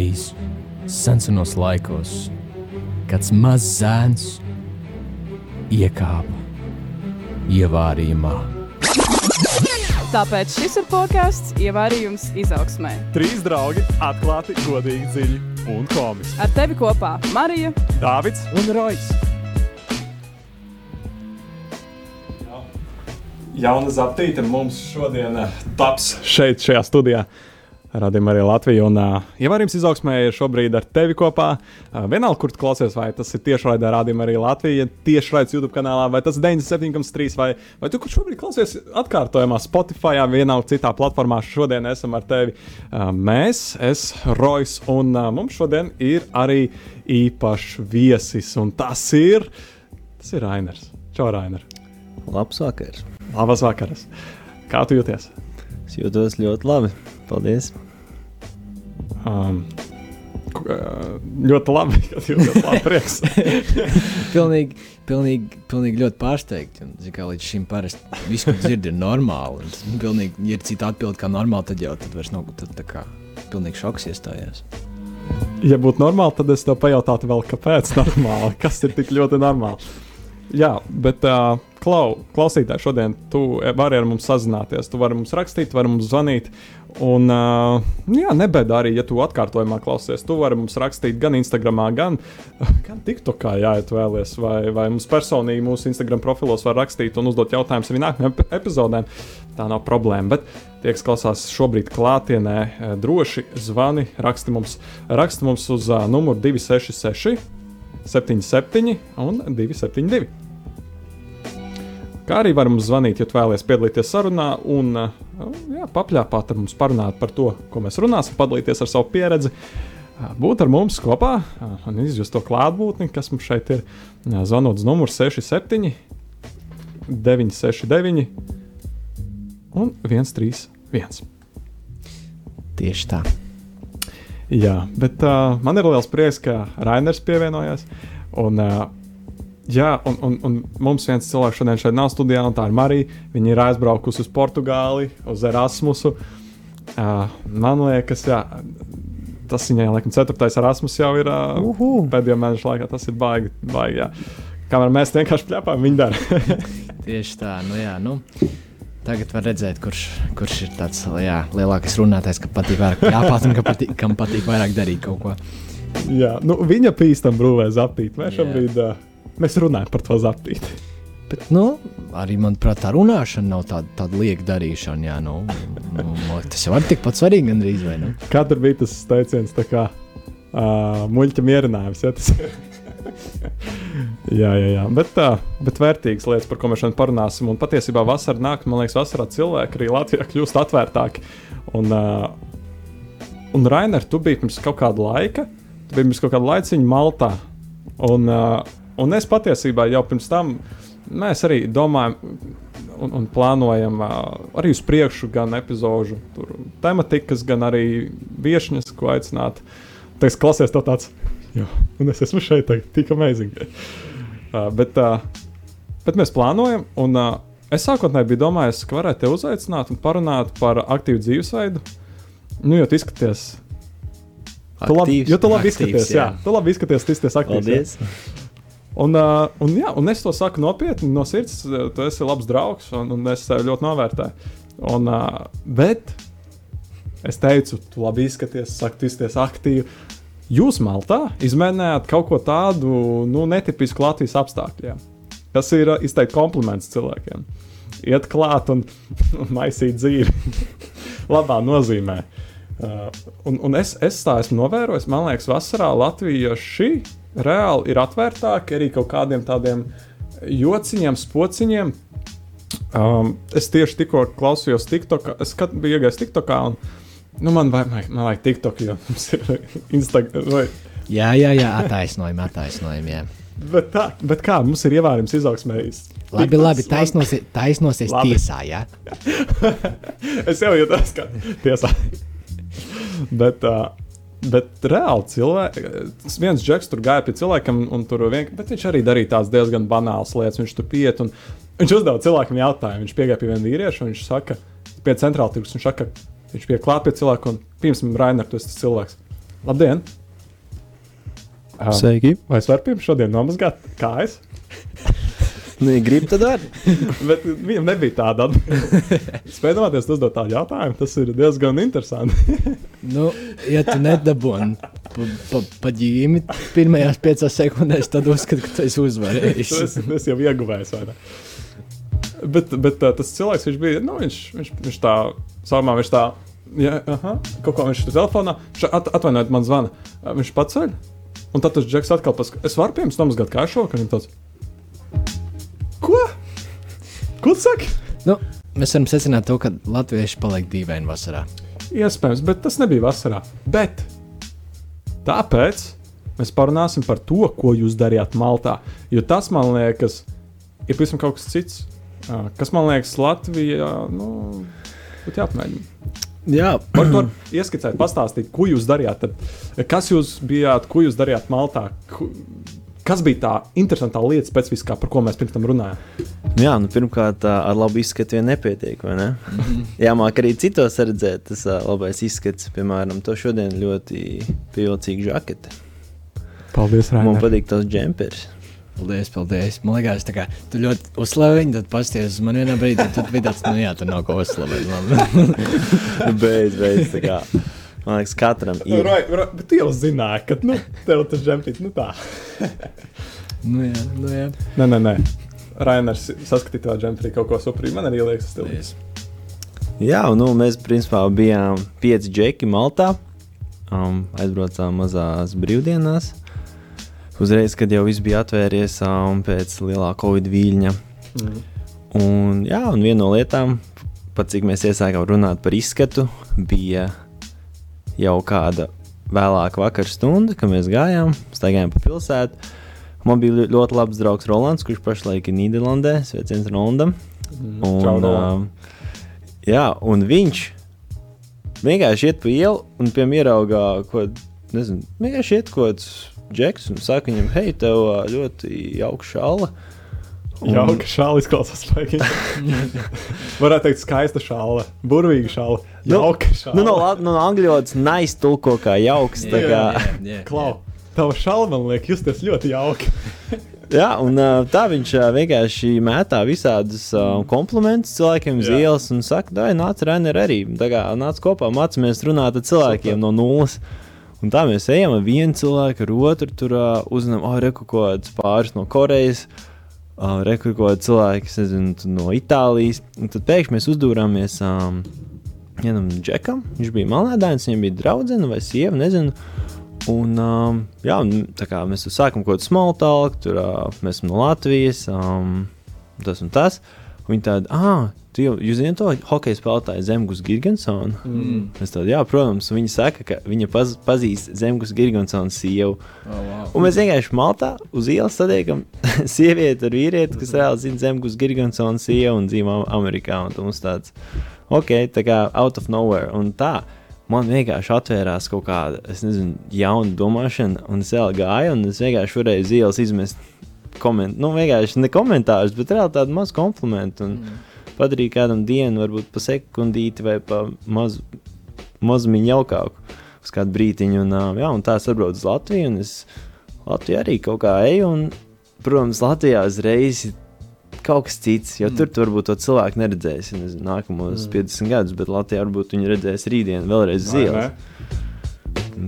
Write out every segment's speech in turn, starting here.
reizi, senos laikos, kāds mazs zēns iekāpa ievārījumā. Tāpēc šis ir podkāsts Ievārījums izaugsmē. Trīs draugi atklāti, godīgi, dziļi un komiski. Ar tevi kopā Marija Dāvids Un Rojas! Jauna Zaptīte mums šodien taps šeit, šajā studijā. Radījumā arī Latvija. Un uh, ievārījums izaugsmē ir šobrīd ar tevi kopā. Uh, vienalga, kur tu klausies, vai tas ir tiešraidē rādījumā arī Latvija, tiešraides YouTube kanālā, vai tas 97,3 vai, vai tu, kur šobrīd klausies atkārtojumā Spotify, vienalga citā platformā. Šodien esam ar tevi uh, mēs, es, Rojas, un uh, mums šodien ir arī īpašs viesis, un tas ir, tas ir Rainers. Čau, Rainer! Labs vakars. Labas vakaras! Kā tu jūties? Es jūtos ļoti labi. Paldies. Um, uh, ļoti labi, ka jūs esat labi prieks. Pilnīgi, pilnīgi, pilnīgi ļoti pārsteigti. Un, kā, līdz šim parasti viss, ko dzird, ir normāli. Un, tas pilnīgi, ja ir cita atbilde kā normāli, tad jau tad vairs nav tad, tā kā, pilnīgi šoks iestājās. ja būtu normāli, tad es tev pajautātu vēl, kāpēc normāli, kas ir tik ļoti normāli. Jā, bet uh, klau, klausītāji, šodien tu vari ar mums sazināties. Tu vari mums rakstīt, vari mums zvanīt. Un, uh, jā, nebēdā arī, ja tu atkārtojumā klausies. Tu vari mums rakstīt gan Instagram, gan, gan TikTokā, ja tu vēlies. Vai, vai mums personīgi mūsu Instagram profilos var rakstīt un uzdot jautājumus arī nākamajām ep- epizodēm. Tā nav problēma. Bet tie, kas klausās šobrīd klātienē, droši zvani, raksti mums, raksti mums uz uh, numuru 266, 77 un 272. Kā arī varam zvanīt, ja vēlaties piedalīties sarunā un uh, jā, papļāpāt ar mums, parunāt par to, ko mēs runāsim, padalīties ar savu pieredzi. Uh, Būt ar mums kopā uh, un izjust to klātbūtni, kas mums šeit ir. Zvanot uz numuru 67, 969 un 131. Tieši tā. Jā, bet uh, man ir liels prieks, ka Rainers pievienojās. Un, uh, jā, un, un, un mums viens cilvēks šodien šeit nav studijā, un tā ir Marija. Viņa ir aizbraukusi uz Portugāli, uz Erasmusu. Uh, man liekas, jā, tas viņai laikam ceturtais Erasmus jau ir uh, Uhu. pēdējo mēnešu laikā. Tas ir baigi, baigi jā. Kamēr mēs vienkārši pļāpām, viņi dara. Tieši tā. Nu, jā, nu, tagad var redzēt, kurš, kurš ir tāds jā, lielākais runātājs, kam patīk vairāk jāpāt un kam patīk, kam patīk vairāk darīt kaut ko. jā, nu, viņa pīstam brūvē zaptīt. Mēs šobrīd uh, mēs runājam par to zaptīt. Bet, nu, arī manuprāt, tā runāšana nav tāda, tāda lieka darīšana. Jā, nu, nu, tas jau ir tikpat svarīgi, gandrīz vai ne? Kā tur bija tas teiciens, tā kā uh, muļķa mierinājums. Ja, tas... jā, jā, jā. Bet, uh, bet vērtīgas lietas, par ko mēs šodien parunāsim. Un patiesībā vasarā nāk, man liekas, vasarā cilvēki arī Latvijā kļūst atvērtāki. Un, uh, un Rainer, tu biji pirms kaut kāda laika, tu biji pirms kaut kāda laiciņa Maltā. Un, uh, un es patiesībā jau pirms tam, mēs arī domājam. Un, un plānojam uh, arī uz priekšu, gan epizodu tematikas, gan arī viesņas, ko aicināt. Tas klausies to tāds, jo, un es esmu šeit, tagad, tik amazing. Uh, bet, uh, bet mēs plānojam, un uh, es sākotnēji biju domājis, ka varētu te uzaicināt un parunāt par aktīvu dzīvesveidu. Nu, jo tu izskaties. Tu labi, Aktīvs, jo tu labi aktīvs, izskaties, jā. jā. Tu labi izskaties, tu izskaties aktīvs. Un, uh, un, jā, un es to saku nopietni, no sirds. Tu esi labs draugs, un, un es tevi ļoti novērtēju. Un, uh, bet es teicu, tu labi izskaties, saku, tu izskaties aktīvi. Jūs Maltā izmēģinājāt kaut ko tādu nu, netipisku Latvijas apstākļiem, kas ir uh, izteikti kompliments cilvēkiem. Iet klāt un, un maisīt dzīvi. Labā nozīmē. Uh, un, un es, es tā esmu novērojis, man liekas, vasarā latvieši reāli ir atvērtāki arī kaut kādiem tādiem jociņiem, spociņiem. Um, es tieši tikko klausījos TikTokā, es skat, biju iegājis TikTokā. Un, nu, man vajag, man, vajag TikTok, jo mums ir Instagram. Vai, Jā, jā, jā attaisnojumi, attaisnojumi. Jā. bet, tā, bet kā mums ir ievērojams izaugsmējis? Labi, labi, taisnosies, taisnosies Labi. tiesā. Jā. es jau jūtos, ka tiesā. bet, uh, bet reāli cilvēki, tas viens džeks tur gāja pie cilvēkam, un tur vien, bet viņš arī darīja tās diezgan banālas lietas. Viņš tur piet, un viņš uzdeva cilvēkam jautājumu. Viņš piegāja pie viena vīrieša, un viņš saka, pie centrāla tirgus, viņš saka, viņš pie klāt pie cilvēka, un pirms tam Rainer, tu esi tas cilvēks. Labdien! Uh, Sveiki! vai es varu pirms šodien nomazgāt kājas? Nu, ja gribi, tad var. Bet viņam nebija tāda atbildība. Spēļoties, uzdot tādu jautājumu. Tas ir diezgan interesanti. Nu, ja tu nedabūji pa, pa, pa ģīmi pirmajās piecās sekundēs, tad uzskati, ka tu esi uzvarējis. tas, tas jau ieguvējis. vai ne? Bet, bet tas cilvēks, viņš bija, nu, viņš, viņš, viņš tā, sākumā viņš tā, ja, aha, kaut ko viņš tur telefonā, viņš at, atvainojiet, man zvana. Viņš paceļ, un tad tas džeks atkal pasaka, es varu pie jums nomazgāt kāju šovakar, viņam tāds. Ko? Ko tu saki? Nu, mēs varam secināt to, ka latvieši paliek dīvaini vasarā. Iespējams, bet tas nebija vasarā. Bet tāpēc mēs parunāsim par to, ko jūs darījāt Maltā. Jo tas man liekas, ir pavisam kaut kas cits, kas man liekas Latvijā. Nu, būtu jāapmēģina. Jā, Par to ieskicēt, pastāstīt, ko jūs darījāt. Tad, kas jūs bijāt, ko jūs darījāt Maltā? Ku- Kas bija tā interesantā lieta, specifiskā, par ko mēs pirms tam runājām? Nu Jā, nu, pirmkārt, ar labu izskatu vien nepietiek. vai Ne? Jāmāk arī citos redzēt, tas labais izskats. Piemēram, to šodien ļoti pievilcīga žakete. Paldies, Man Rainer. patīk tas džempers. paldies, paldies. Man liekas, tā kā tu ļoti uzslavēji tad pasties uz mani vienā brīdī, tad tu biji tāds, nu jā, tu nav ko uzslavēt. Beidz, beidz. Man liekas, katram ir. Rai, rai, bet tu jau zināji, ka nu, tev tas žempīts, nu tā. nu jā, nu jā. Nē, nē, nē. Rainers saskatīja to džempīti kaut ko suprīmu. Man arī liekas, tas Paldies. Jā, un, nu, mēs principā bijām pieci džeki Maltā. Um, aizbraucām mazās brīvdienās. Uzreiz, kad jau viss bija atvērties um, pēc lielā covid viļņa. Mm. Un, jā, un viena no lietām, pat cik mēs iesākām runāt par izskatu, bija jau kāda vēlāka vakara stunda, kad mēs gājām, staigājām pa pilsētu. Man bija ļo- ļoti labs draugs Rolands, kurš pašlaik ir Nīderlandē, sveiciens Rolandam. Mm. Un, Čau, Roland. um, jā, un viņš vienkārši iet pa ielu un pie ieraugā, ko nezinu, vienkārši iet kaut kāds džeks un saka viņam, hei, tev ļoti jauka šāla. Un- Jauka šāda izklausās. Varētu teikt, skaista šāda, burvīga šāda. Nu, Jauka šāda. Nu, no, lat- no angļu valodas nice tulko kā jauks. tā Jā, kā- jā, jā, Klau, tava šāda man liek justies ļoti jauki. Jā, un tā viņš vienkārši mētā visādus komplimentus cilvēkiem uz ielas un saka, dai, nāc, Rainer, arī. Tā kā nāc kopā, mācāmies runāt ar cilvēkiem Super. no nulles. Un tā mēs ejam ar vienu cilvēku, ar otru tur uh, uzzinām, oh, reku kaut kāds pāris no Korejas. Uh, cilvēka, kas nezinu, no Itālijas. Un tad pēkšņi mēs uzdūrāmies um, vienam džekam. Viņš bija malēdājs, viņam bija draudzene vai sieva, nezinu. Un, um, jā, tā kā mēs sākam kaut kādu small talk, tur uh, mēs esam no Latvijas, um, tas un tas. Un viņi tādi, ah, jau, jūs zināt to hokeja spēlētāju Zemgus Gigantsonu? Mm. Tādu, jā, protams, un viņi saka, ka viņa paz, pazīst Zemgus Gigantsonu sievu. Oh, wow. Un mēs vienkārši maltā uz ielas satiekam sievieti ar vīrieti, kas reāli zina Zemgus Gigantsonu sievu un dzīvo Amerikā. Un tas tāds, ok, tā kā out of nowhere. Un tā, man vienkārši atvērās kaut kāda, es nezinu, jauna domāšana, un es vēl gāju, un es vienkārši varēju uz ielas izmest koment, nu, vienkārši ne komentārus, bet reāli tādu mazu komplimentu. Un Mm. Padarīju kādam dienu, varbūt pa sekundīti vai pa mazu, mazu miņu jaukāku uz kādu brīdiņu. Un, jā, un tā es atbraucu uz Latviju, un es Latvijā arī kaut kā eju. Un, protams, Latvijā uzreiz ir kaut kas cits, jo Mm. tur tu varbūt to cilvēku neredzēsi nezinu, nākamos Mm. mm. 50 gadus, bet Latvijā varbūt viņi redzēs rītdien, vēlreiz zīles.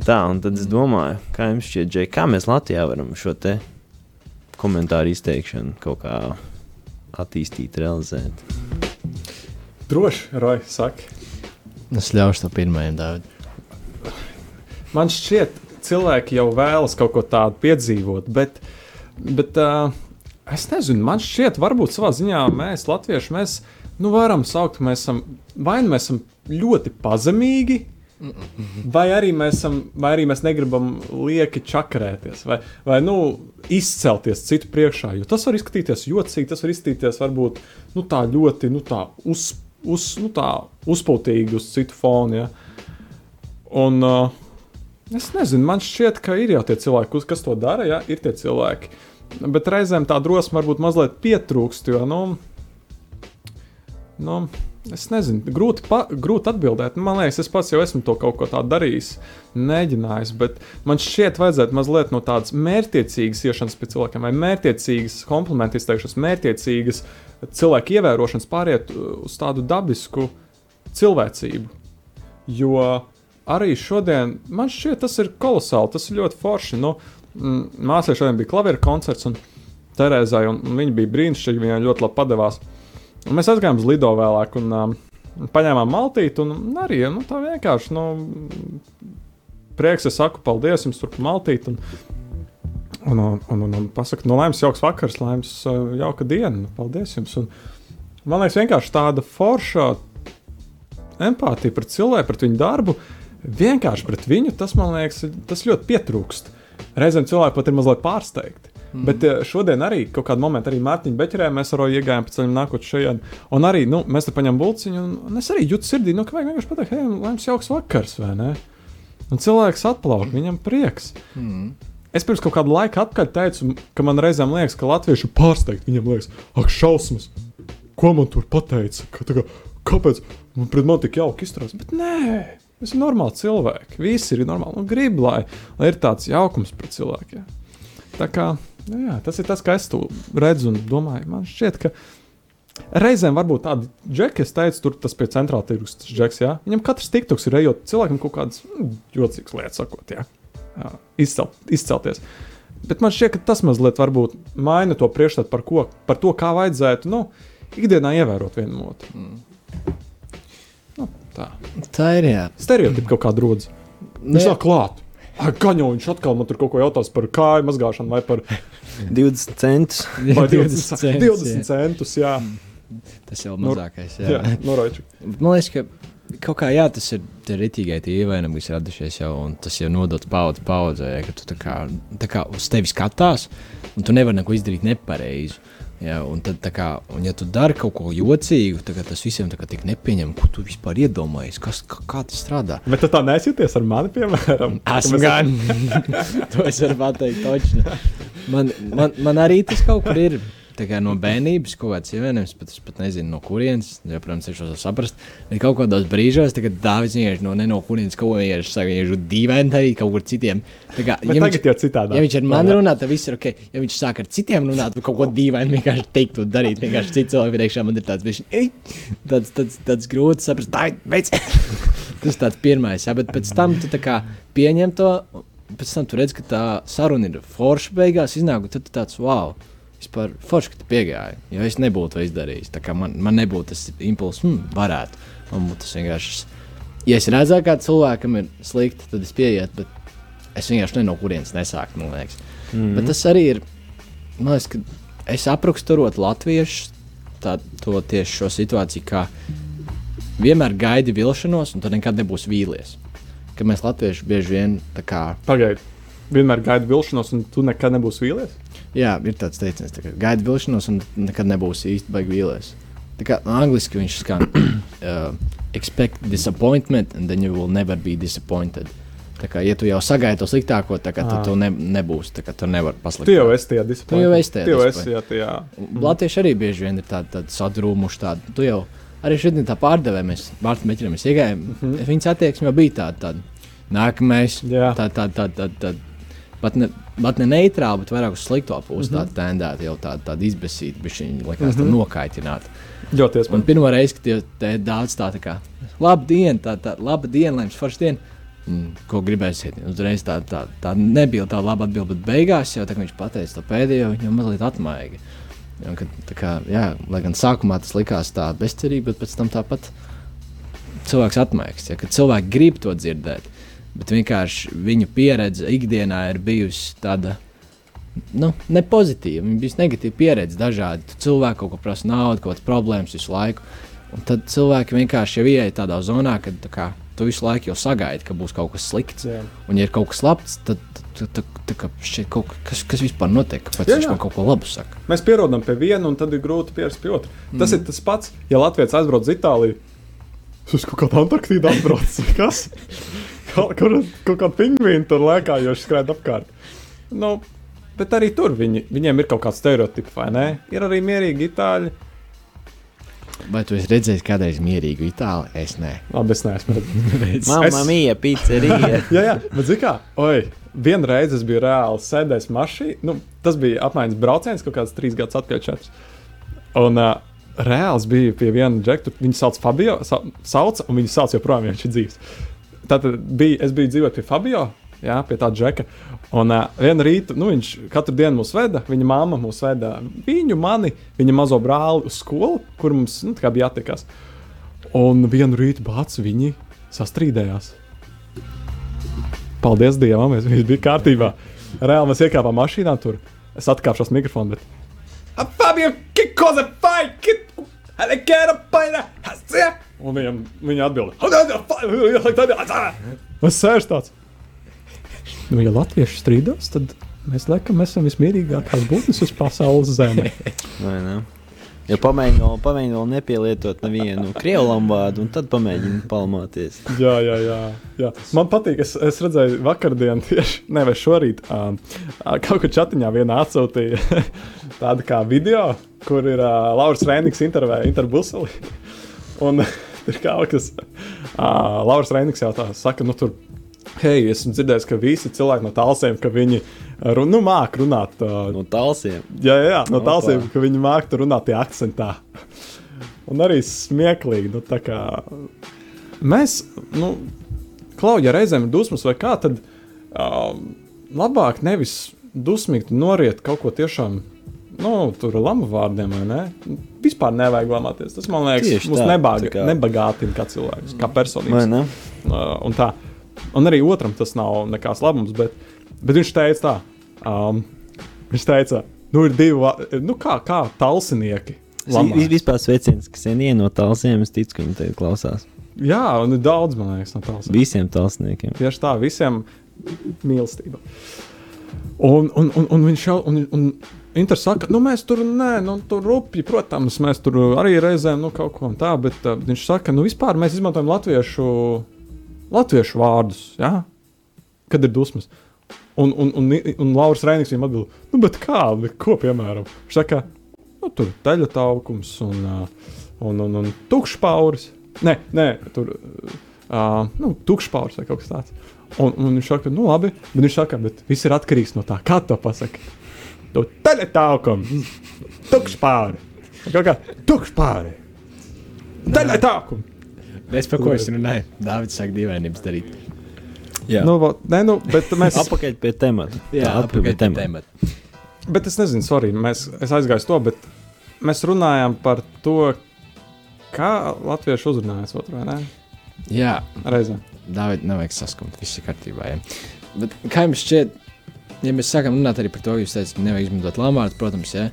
Tā, un tad es domāju, kā jums šķiet, Džek, kā mēs Latvijā varam šo te komentāru izteikšanu kaut kā attīstīt, realizēt. Droši, Roja, saka. Es ļaušu to pirmajam dāvāt. Man šķiet, cilvēki jau vēlas kaut ko tādu piedzīvot, bet, bet uh, es nezinu, man šķiet, varbūt savā ziņā mēs, latvieši, mēs nu, varam saukt, mēs esam vai nu mēs esam ļoti pazemīgi. Vai arī, mēs esam, vai arī mēs negribam lieki čakarēties, vai, vai nu, izcelties citu priekšā. Jo tas var izskatīties jocīgi, tas var izskatīties varbūt nu, tā ļoti nu, tā uz, uz, nu, tā uzpūtīgi uz citu fonu. Ja? Un, uh, Es nezinu, man šķiet, ka ir jau tie cilvēki, kas to dara. Ja? Ir tie cilvēki. Bet reizēm tā drosme varbūt mazliet pietrūkst. Jo, nu, nu, Es nezinu, grūti, pa, grūti atbildēt. Man liekas, es pats jau esmu to kaut ko tādu darījis, mēģinājis. Bet man šķiet, vajadzētu mazliet no tādas mērķiecīgas iešanas pie cilvēkiem, vai mērķiecīgas komplimentu izteikšanas, mērķiecīgas cilvēku ievērošanas pāriet uz tādu dabisku cilvēcību. Jo arī šodien man šķiet, tas ir kolosāli, tas ir ļoti forši. Nu, Māsai šodien bija klavieru koncerts, un Terēzai, un, viņa bija brīnišķīga, viņa ļoti labi padevās. Un mēs aizgājām uz Lido vēlāk, un um, paņēmām maltīti. Un arī nu, tā vienkārši nu, prieks, es saku, paldies jums par maltīti. Un, un, un, un, un, un pasaku, no laimes jauks vakars, laimes uh, jauka diena. Nu, paldies jums. Un, man liekas, vienkārši tāda forša empātija pret cilvēku, pret viņu darbu. Vienkārši pret viņu tas man liekas, tas ļoti pietrūkst. Reizēm cilvēki pat ir mazliet pārsteigti. Mm. Bet eh, šodien arī kaut kādā momentā, arī Mārtiņa Beķerē, mēs ar Roju iegājām pēc tam nākot šeit. Un arī nu, mēs te paņemam bulciņu, un, es arī jūtu sirdī, nu, ka vajag vienkārši pateikt, hei, lai jums jauks vakars, vai ne? Un cilvēks atplauk, viņam prieks. Mm. Es pirms kaut kāda laika atpakaļ teicu, ka man reizēm liekas, ka latvieši ir pārsteigti. Viņam liekas, ak, šausmas, ko man tur pateica? Ka, kā, kāpēc man pret mani tik jauki izturās? Bet nē, mēs esam normāli cilvēki. Visi ir normāli. Un grib, lai, lai ir tāds jaukums pret cilvēkiem. Tā kā Nu, jā, tas ir tas, kā es to redzu un domāju. Man šķiet, ka reizēm varbūt tādi džeki, es teicu, tur tas pie centrāla tirgus džeks, jā. Viņam katrs tiktoks ir ejot cilvēkam kaut kādas mm, jocīgas lietas, sakot, jā. jā izcelt, izcelties. Bet man šķiet, ka tas mazliet varbūt maina to priekšstatu par, ko, par to, kā vajadzētu nu, ikdienā ievērot vienu otru. Mm. Nu, tā. tā ir. Jā. Stereotipi kaut kāda rodas. Viņš nāk klāt. Jau viņš atkal man tur kaut ko jautās par kāju mazgāšanu vai par 20 centus. Vai 20, 20, centus, 20 jā. centus. Jā. Tas jau mazākais. Jā, jā noraiču. Man liekas, ka kaut kā jā, tas ir teritīgai tie ievainojumi, kas radušies jau, un tas jau nodots paudze paudzē, ka tu tā kā, tā kā uz tevi skatās, un tu nevari neko izdarīt nepareizi. Ja, un tad, kā, un ja tu dari kaut ko jocīgu, tad tas visiem tik nepieņem, ko tu vispār iedomājies, kas, kā, kā tas strādā. Bet tu tā nesjūties ar mani, piemēram. Esmu gan. to es varu pateikt, točni. Man, man, man arī tas kaut kur ir no bērnības kaut kāds ievainojums, bet es pat nezinu, no kurienes. Ja, protams, es to saprastu. Bet kaut kādos brīžos, kad Dārvids vienkārši no, ne no kurienes kaut ko vienkārši saka, ir dīvaini arī kaut kur citiem. Tā kā, ja viņš, jau citādi. Ja viņš ar mani runā, tad viss ir ok. Ja viņš sāk ar citiem runāt, tad kaut ko dīvaini vienkārši teikt un darīt. Vienkārši cits cilvēks priekšā man ir tāds, viņš, tāds, tāds, tāds grūts saprast, tā. Tas tāds pirmais, ja, bet pēc tam tu kā pieņem to. Pēc tam tu redz, ka tā saruna ir forša beigās, iznāk, un tad tu tāds wow vispār forši, ka tu piegāji. Jo es nebūtu to izdarījis. Man, man nebūtu tas impulss, hmm, varētu. Man būtu tas vienkārši. Ja es redzu, ka cilvēkam ir slikti, tad es pieietu, bet es vienkārši ne no kurienes nesāku. Mm -hmm. Bet tas arī ir. Man liekas, ka es apraksturot latviešu tā, to tieši šo situāciju, kā vienmēr gaidi vilšanos, un tad nekad nebūs vīlies. Ka mēs latvieši bieži vien tā kā. Pagaidiet, vienmēr gaidi vilšanos, un tu nekad nebūsi vīlies? Jā, ir tāds teiciens, ka gaidi vilšanos, un nekad nebūs īsti baigi vīlies. Tā kā angliski viņš skan, uh, expect disappointment, and then you will never be disappointed. Tā kā, ja tu jau sagaidi to sliktāko, tad tu, ne, nebūsi. Tā kā tu nevari pasliktināt. Tu jau esi tajā disappointmentā. Tu jau esi tajā. Jā, tajā. Latvieši arī bieži vien ir tādi tād sadrūmuši. Tādi. Tu jau arī šodien tā pārdevēja, mēs Mārtiņu Meķeriem iegājām. Mm -hmm. Viņas attieksme jau bija tāda. tāda. Nākamais, tāda, tāda, tāda, tāda, tāda pat ne, pat ne neitrāli, bet vairāk uz slikto pusi mm -hmm. tāda tendēta, jau tāda, tāda izbēsīta, bet viņa likās mm -hmm. nokaitināta. Ļoti iespējams. Un pirmo reizi, kad tie, tie daudz tā, tā kā laba diena, tā, tā laba diena, lai jums forši diena. Mm, ko gribēsiet? Uzreiz tā, tā, tā nebija tā laba atbilde, bet beigās jau tā, viņš pateica to pēdējo, viņam mazliet atmaigi. Un, kad, kā, jā, lai gan sākumā tas likās tā bezcerīgi, bet pēc tam tāpat cilvēks atmaigs. Ja, kad cilvēki grib to dzirdēt, bet vienkārši viņu pieredze ikdienā ir bijusi tāda. Nu, ne pozitīva, viņa bija negatīva pieredze. Dažādi cilvēki kaut ko prasa naudu, kaut kādas problēmas visu laiku. Un tad cilvēki vienkārši jau ienāk tādā zonā, kad kā, tu visu laiku jau sagaidi, ka būs kaut kas slikts. Jā. Un, ja ir kaut kas labs, tad, tad, tad, tad šķiet, kaut kas, kas vispār notiek. Kāpēc viņš man kaut ko labu saka? Mēs pierodam pie viena, un tad ir grūti pierast pie otra. Mm. Tas ir tas pats, ja Latvijas aizbrauc uz Itāliju. Uz kaut kādu Antarktīdu atbrauc. Kas? Kaut, kur, kaut kāda pingvīna tur lēkā, jo viņš skraida apkārt. Nu, bet arī tur viņi, viņiem ir kaut kāds stereotips, vai ne? Ir arī mierīgi itāļi. Vai tu esi redzējis kādreiz mierīgu itāli? Es nē. Labi, es neesmu redzējis. Mamma Es- mia, pizzeria. jā, jā, bet zini kā, oi, vienreiz es biju reāli sēdējis mašīnā. Nu, tas bija apmaiņas brauciens kaut kāds trīs gadus atpakaļ. Četrs. Un uh, reāls bija pie viena džekta, viņu sauc Fabio, sa sauc, un viņu sauc joprojām, ja viņš ir dzīves. Tātad bija, es biju dzīvojis pie Fabio. Jā, pie tā džeka. Un uh, vienā rītā nu, viņš katru dienu mūs veda. Viņa mamma mūs veda viņu, mani, viņa mazo brāli uz skolu, kur mums nu, bija jātiekās. Un vienu rītu bācis viņi sastrīdējās. Paldies Dievam, es viss bija kārtībā. Reāli mēs iekāpām mašīnā tur. Es atkāpšos mikrofonu, bet. "Ah, Fabio, que cosa fai? Para hacer? Un viņam, viņa atbild. Es sēžu tāds. Nu, ja latvieši strīdās, tad mēs laikam esam vismierīgākās būtnes uz pasaules zemes. Vai ne? Ja pamēģini vēl, pamēģini vēl nepielietot nevienu krievu vārdu, un tad pamēģini palmoties. Jā, jā, jā, jā. Man patīk, es, es redzēju, vakardien tieši, nevis šorīt, um, kaut kur chatiņā vienā atsūtīja tādu kā video, kur ir uh, Lauris Rēniks intervēja Interbuseli. Un tur kaut kas, uh, Lauris Rēniks jautā, saka, nu tur, hei, esmu dzirdējis, ka visi cilvēki no tālsiem, ka viņi, run, nu, māk runāt. Uh, No tālsiem. Jā, jā, jā no Opa. tālsiem, ka viņi māca runāt tie akcentā. Un arī smieklīgi. Nu, tā kā mēs, nu, klauja, ja reizēm ir dusmas vai kā, tad um, labāk nevis dusmīgi noriet kaut ko tiešām. Nu, tur ir lama vārdiem, vai ne? Vispār nevajag lamāties. Tas man liekas, Tieši mums tā kā- nebagātina kā cilvēks, kā Vai personības. ne? Uh, un, tā. un arī otram tas nav nekāds labums, bet, bet viņš teica tā. Um, viņš teica, nu ir divi, nu kā, kā talsinieki. Vis- Vispār sveiciens, kas ir no tālsiem, es ticu, ka viņi te klausās. Jā, un ir daudz, man liekas, no tālsiem. Visiem tālsniekiem. Tieši tā, visiem mīlestība. Un, un, un, un viņš jau, un, un Inter saka, nu mēs tur, nē, nu tur rupji, protams, mēs tur arī reizēm, nu kaut ko un tā, bet uh, viņš saka, nu vispār mēs izmantojam latviešu, latviešu vārdus, jā, kad ir dusmas. Un, un, un, un Lauris Reinīgs viņam atbild, nu bet kā, ko piemēram? Viņš saka, nu tur teļa taukums un, un, un, un tukšpauris. Nē, nē, tur, uh, nu, tukšpauris vai kaut kas tāds. Un, un viņš saka, nu labi, bet viņš saka, bet viss ir atkarīgs no tā, kā to pasaka. Tu teļa taukums, tukšpāri. Kaut kā tukšpāri. Teļa taukums. Es par ko es runāju? Dāvids saka, dīvainības darīt. Jā, Nu, va- nē, nu, bet mēs. Apakaļ pie temata. jā Tā, atpakaļ pie temata. temata. Bet es nezinu, sorry, mēs, es aizgāju to, bet mēs runājam par to, kā latvieši uzrunājas otru vai ne? Jā, Reizē. Dāvid, nevajag saskumt, viss ir kārtībā. Ja. Bet kā jums šķiet, ja mēs sākam runāt arī par to, ka jūs teicat, nevajag izmantot lamātu, protams, ja.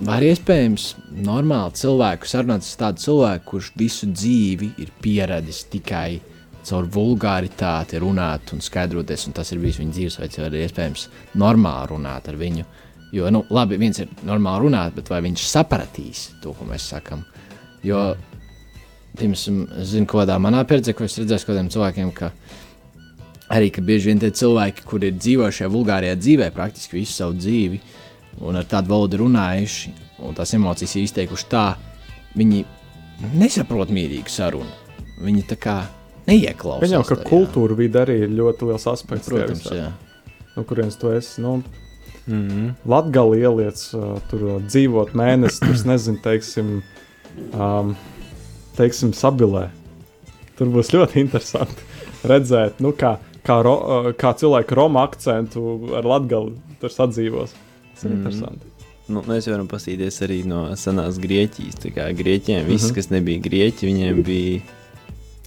Vai ir iespējams normāli cilvēku sarunāt ar tādu cilvēku, kurš visu dzīvi ir pieradis tikai caur vulgāritāti runāt un skaidroties, un tas ir bijis viņa dzīvesveids, vai ir iespējams normāli runāt ar viņu. Jo, nu, labi, viens ir normāli runāt, bet vai viņš sapratīs to, ko mēs sakām? Jo, piemēram, es zinu, kādā manā pieredzē, ko es redzēju kādiem cilvēkiem, ka arī ka bieži vien tie cilvēki, kuri ir dzīvojuši šajā vulgārajā dzīvē, praktiski visu savu dzīvi, un ar tādu valodu runājuši, un tās emocijas izteikuši tā, viņi nesaprot mierīgu sarunu. Viņi tā kā neieklausās. Viņam, ka tajā. kultūra vide arī ir ļoti liels aspekts. Protams, tajā visā. jā. No kurienes tu esi? Nu, Mm -hmm. Latvijas ieliec, uh, tur uh, dzīvot mēnesi, tur nezinu, teiksim, um, teiksim sabilē. Tur būs ļoti interesanti redzēt, nu, kā, kā, ro, uh, kā cilvēki Roma akcentu ar latgali tur sadzīvos. Tas ir Mhm. mm. interesanti. Nu, mēs varam paskatīties arī no senās Grieķijas. Tā kā Grieķiem, viss, Mhm. kas nebija Grieķi, viņiem bija.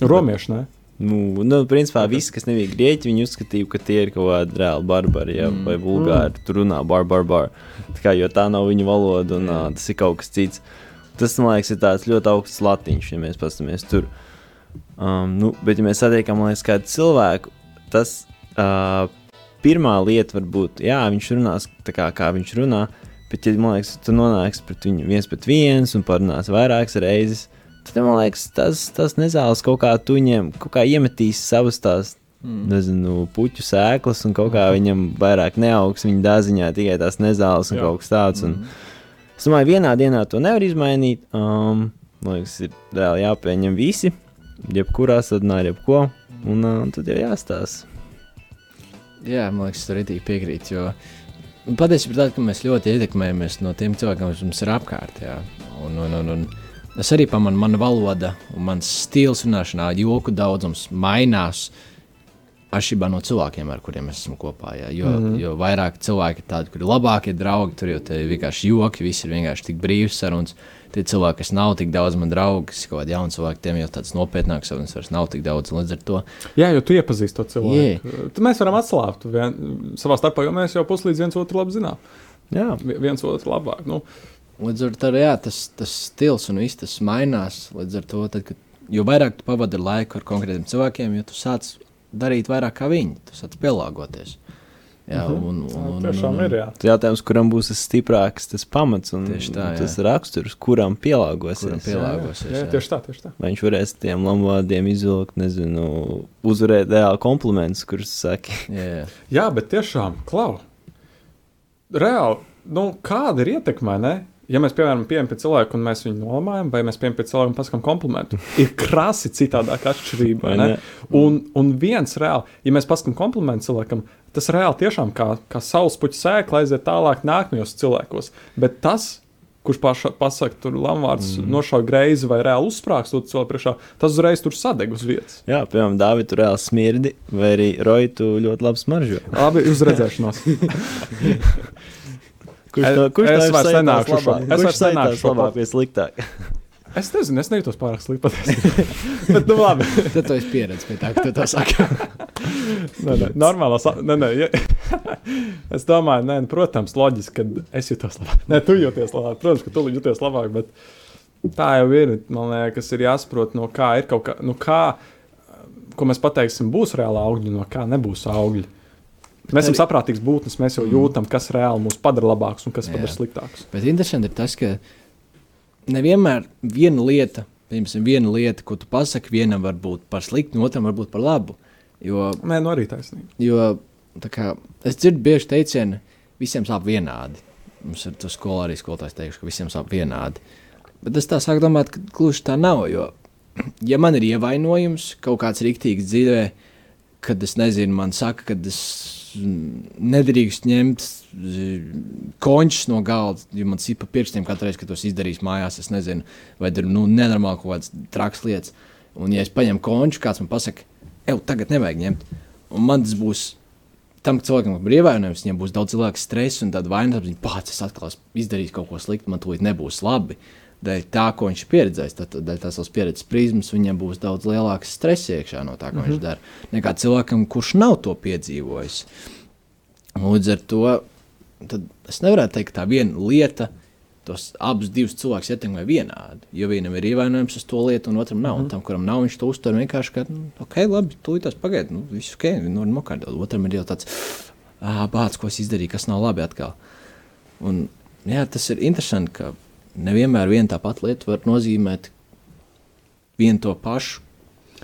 Romieši, ne? Nu, nu, principā viss, kas nebija grieķi, viņi uzskatīja, ka tie ir kaut kādi reāli barbari ja, mm. vai bulgāri. Tur runā bar, bar, bar. Tā kā, jo tā nav viņu valoda un uh, tas ir kaut kas cits. Tas, man liekas, ir tāds ļoti augsts latiņš, ja mēs paskatāmies tur. Um, nu, bet, ja mēs satiekam, liekas, kādu cilvēku, tas uh, pirmā lieta var būt, jā, viņš runās tā kā, kā viņš runā, bet, ja, man liekas, tu nonāksi pret viņu viens pret viens un parunās vairākas reizes, tad, man liekas, tas, tas nezāles kaut kā tu viņiem, kaut kā iemetīs savas tās, mm. nezinu, puķu sēklas un kaut kā viņam vairāk neaugs viņa dāziņā, tikai tās nezāles un Jā. Kaut kas tāds. Un, Es domāju, vienā dienā to nevar izmainīt. Um, Man liekas, ir reāli jāpieņem visi, jebkurā sadarbībā ar jebko, un uh, tad jau jāstāsta. Jā, man liekas, tur arī piekrīt. Jo patiesībā tā, ka mēs ļoti ietekmējamies no tiem cilvēkiem, kas mums ir apkārt. Jā. Un, un, un, un es arī pamanu, mana valoda un mans stils runāšanā, joku daudzums mainās. Atšķirībā no cilvēkiem, ar kuriem mēs esam kopā. Jā. Jo, mm -hmm. jo vairāk cilvēki ir tādi, kuri ir labākie draugi, tur jau ir vienkārši joki, viss ir vienkārši tik brīvs sarunas. Tie cilvēki, kas nav tik daudz man draugi, kas ir kaut kādi jauni cilvēki, tiem jau tāds nopietnāks sarunas vairs nav tik daudz. Līdz ar to Jā, jo tu iepazīsti to cilvēku. Tad mēs varam atslābt vien, savā starpā, jo mēs jau puslīdz viens otru labi zinām. Jā, Vi- Viens otru labāk. Nu, Līdz ar to jā, tas, tas stils un viss tas mainās. Līdz ar to, tad, kad, jo vairāk tu pavadi laiku ar konkrētiem cilvēkiem, jo tu sāc darīt vairāk kā viņi, tu sāc pielāgoties. Jā, Mhm. un, tā un, un, tiešām un, ir. Jā. jautājums, kuram būs tas stiprāks, tas pamats un Tieši tā, jā. tas raksturs, kuram pielāgosies. Kuram pielāgosies. Jā, jā. tieši tā, tieši tā. Vai viņš varēs tiem lamuvādiem izvilkt, nezinu, uzvarēt reāli komplimentus, kurus saki. Jā, jā. Jā, bet tiešām, klau, reāli, nu, kāda ir ietekme? Ne? Ja mēs, piemēram, pieejam pie cilvēka un mēs viņu nolamājam, vai mēs pieejam pie cilvēka un pasakām komplimentu, ir krasi citādāk atšķirība. vai ne? ne? Un, un viens reāli, ja mēs pasakām komplimentu cilvēkam, tas reāli tiešām kā, kā saulespuķa sēkla aiziet tālāk nākamajos cilvēkos. Bet tas, kurš paša, pasakā, tur lamvārds mm. nošauja greizi vai reāli uzsprāgst to cilvēku priekšā, tas uzreiz tur sadeg uz vietas. Jā, piemēram, Dāvidas tur reāli smirdi, vai arī Roja tu ļoti labi smaržo. Labi, uz redzēšanos. Kurš to, kurš es vairs nenākšu šo- es vairs sajūtās šo labāk pie sliktāk? Es nezinu, es nejūtos pārāk slikti patiesībā. Bet, nu, labi. Tad tu esi pieredzējis pie tā, ka tu to saki. Nē, nē, normālā. sa- Nē, nē, ja, es domāju, nē, nu, protams, loģiski, ka es jūtos labāk. Nē, tu jūties labāk. Protams, ka tu jūties labāk, bet tā jau ir. Man liekas, ir jāsaprot, no kā ir kaut kā, nu, kā, ko mēs pateiksim, būs reāli augļi, no kā nebūs augļi. Mēs esam saprātīgs būtnes, mēs jau jūtam, kas reāli mūs padara labākus un kas Jā. padara sliktākus. Bet interesanti ir tas, ka nevienmēr viena lieta, piemēram, viena lieta, ko tu pasaki, vienam var būt par sliktu, otram var būt par labu. Jo Nē, nu arī taisnība. Jo kā, es dzirdu bieži teicienu, visiem sāp vienādi. Mums ir tas skolā arī skolotājs teikšu, ka visiem sāp vienādi. Bet es tā sāku domāt, ka gluži tā nav. Jo, ja man ir ievainojums kaut kāds rīktīgs dzīvē, kad es nezinu, man saka, ka es mm, nedrīkst ņemt mm, končus no galda, jo man sipa pirkstiem katru reizi, kad tos izdarīs mājās. Es nezinu, vai tur nu, nenormāli kaut kādas traks lietas. Un, ja es paņemu konču, kāds man pasaka, ej, tagad nevajag ņemt. Un man tas būs tam cilvēkam, kam ir ievainojums, viņam būs daudz lielāks stress un tāda vainas apziņa, pats es atkal esmu izdarījis kaut ko sliktu, man tūlīt nebūs labi. Dēļ tā, ko viņš ir pieredzējis, tad dēļ tās savas pieredzes prizmas, viņam būs daudz lielāks stress iekšā no tā, ko mm -hmm. viņš dara, nekā cilvēkam, kurš nav to piedzīvojis. Un Līdz ar to es nevaru teikt, ka tā viena lieta. Tos abus divus cilvēkus ietekmē vienādi. Jo vienam ir ievainojums uz to lietu, un otram nav. Mm -hmm. Tam, kuram nav, viņš to uztver vienkārši kā, nu, ok, labi, tūlīt tas pagaidi, nu, viss ok, nu, nokārtot. Otram ir jau tāds, bācis, ko es izdarīju, kas nav labi atkal. Un, jā, tas ir interesanti, ka nevienmēr viena tā pati lieta var nozīmēt vienu to pašu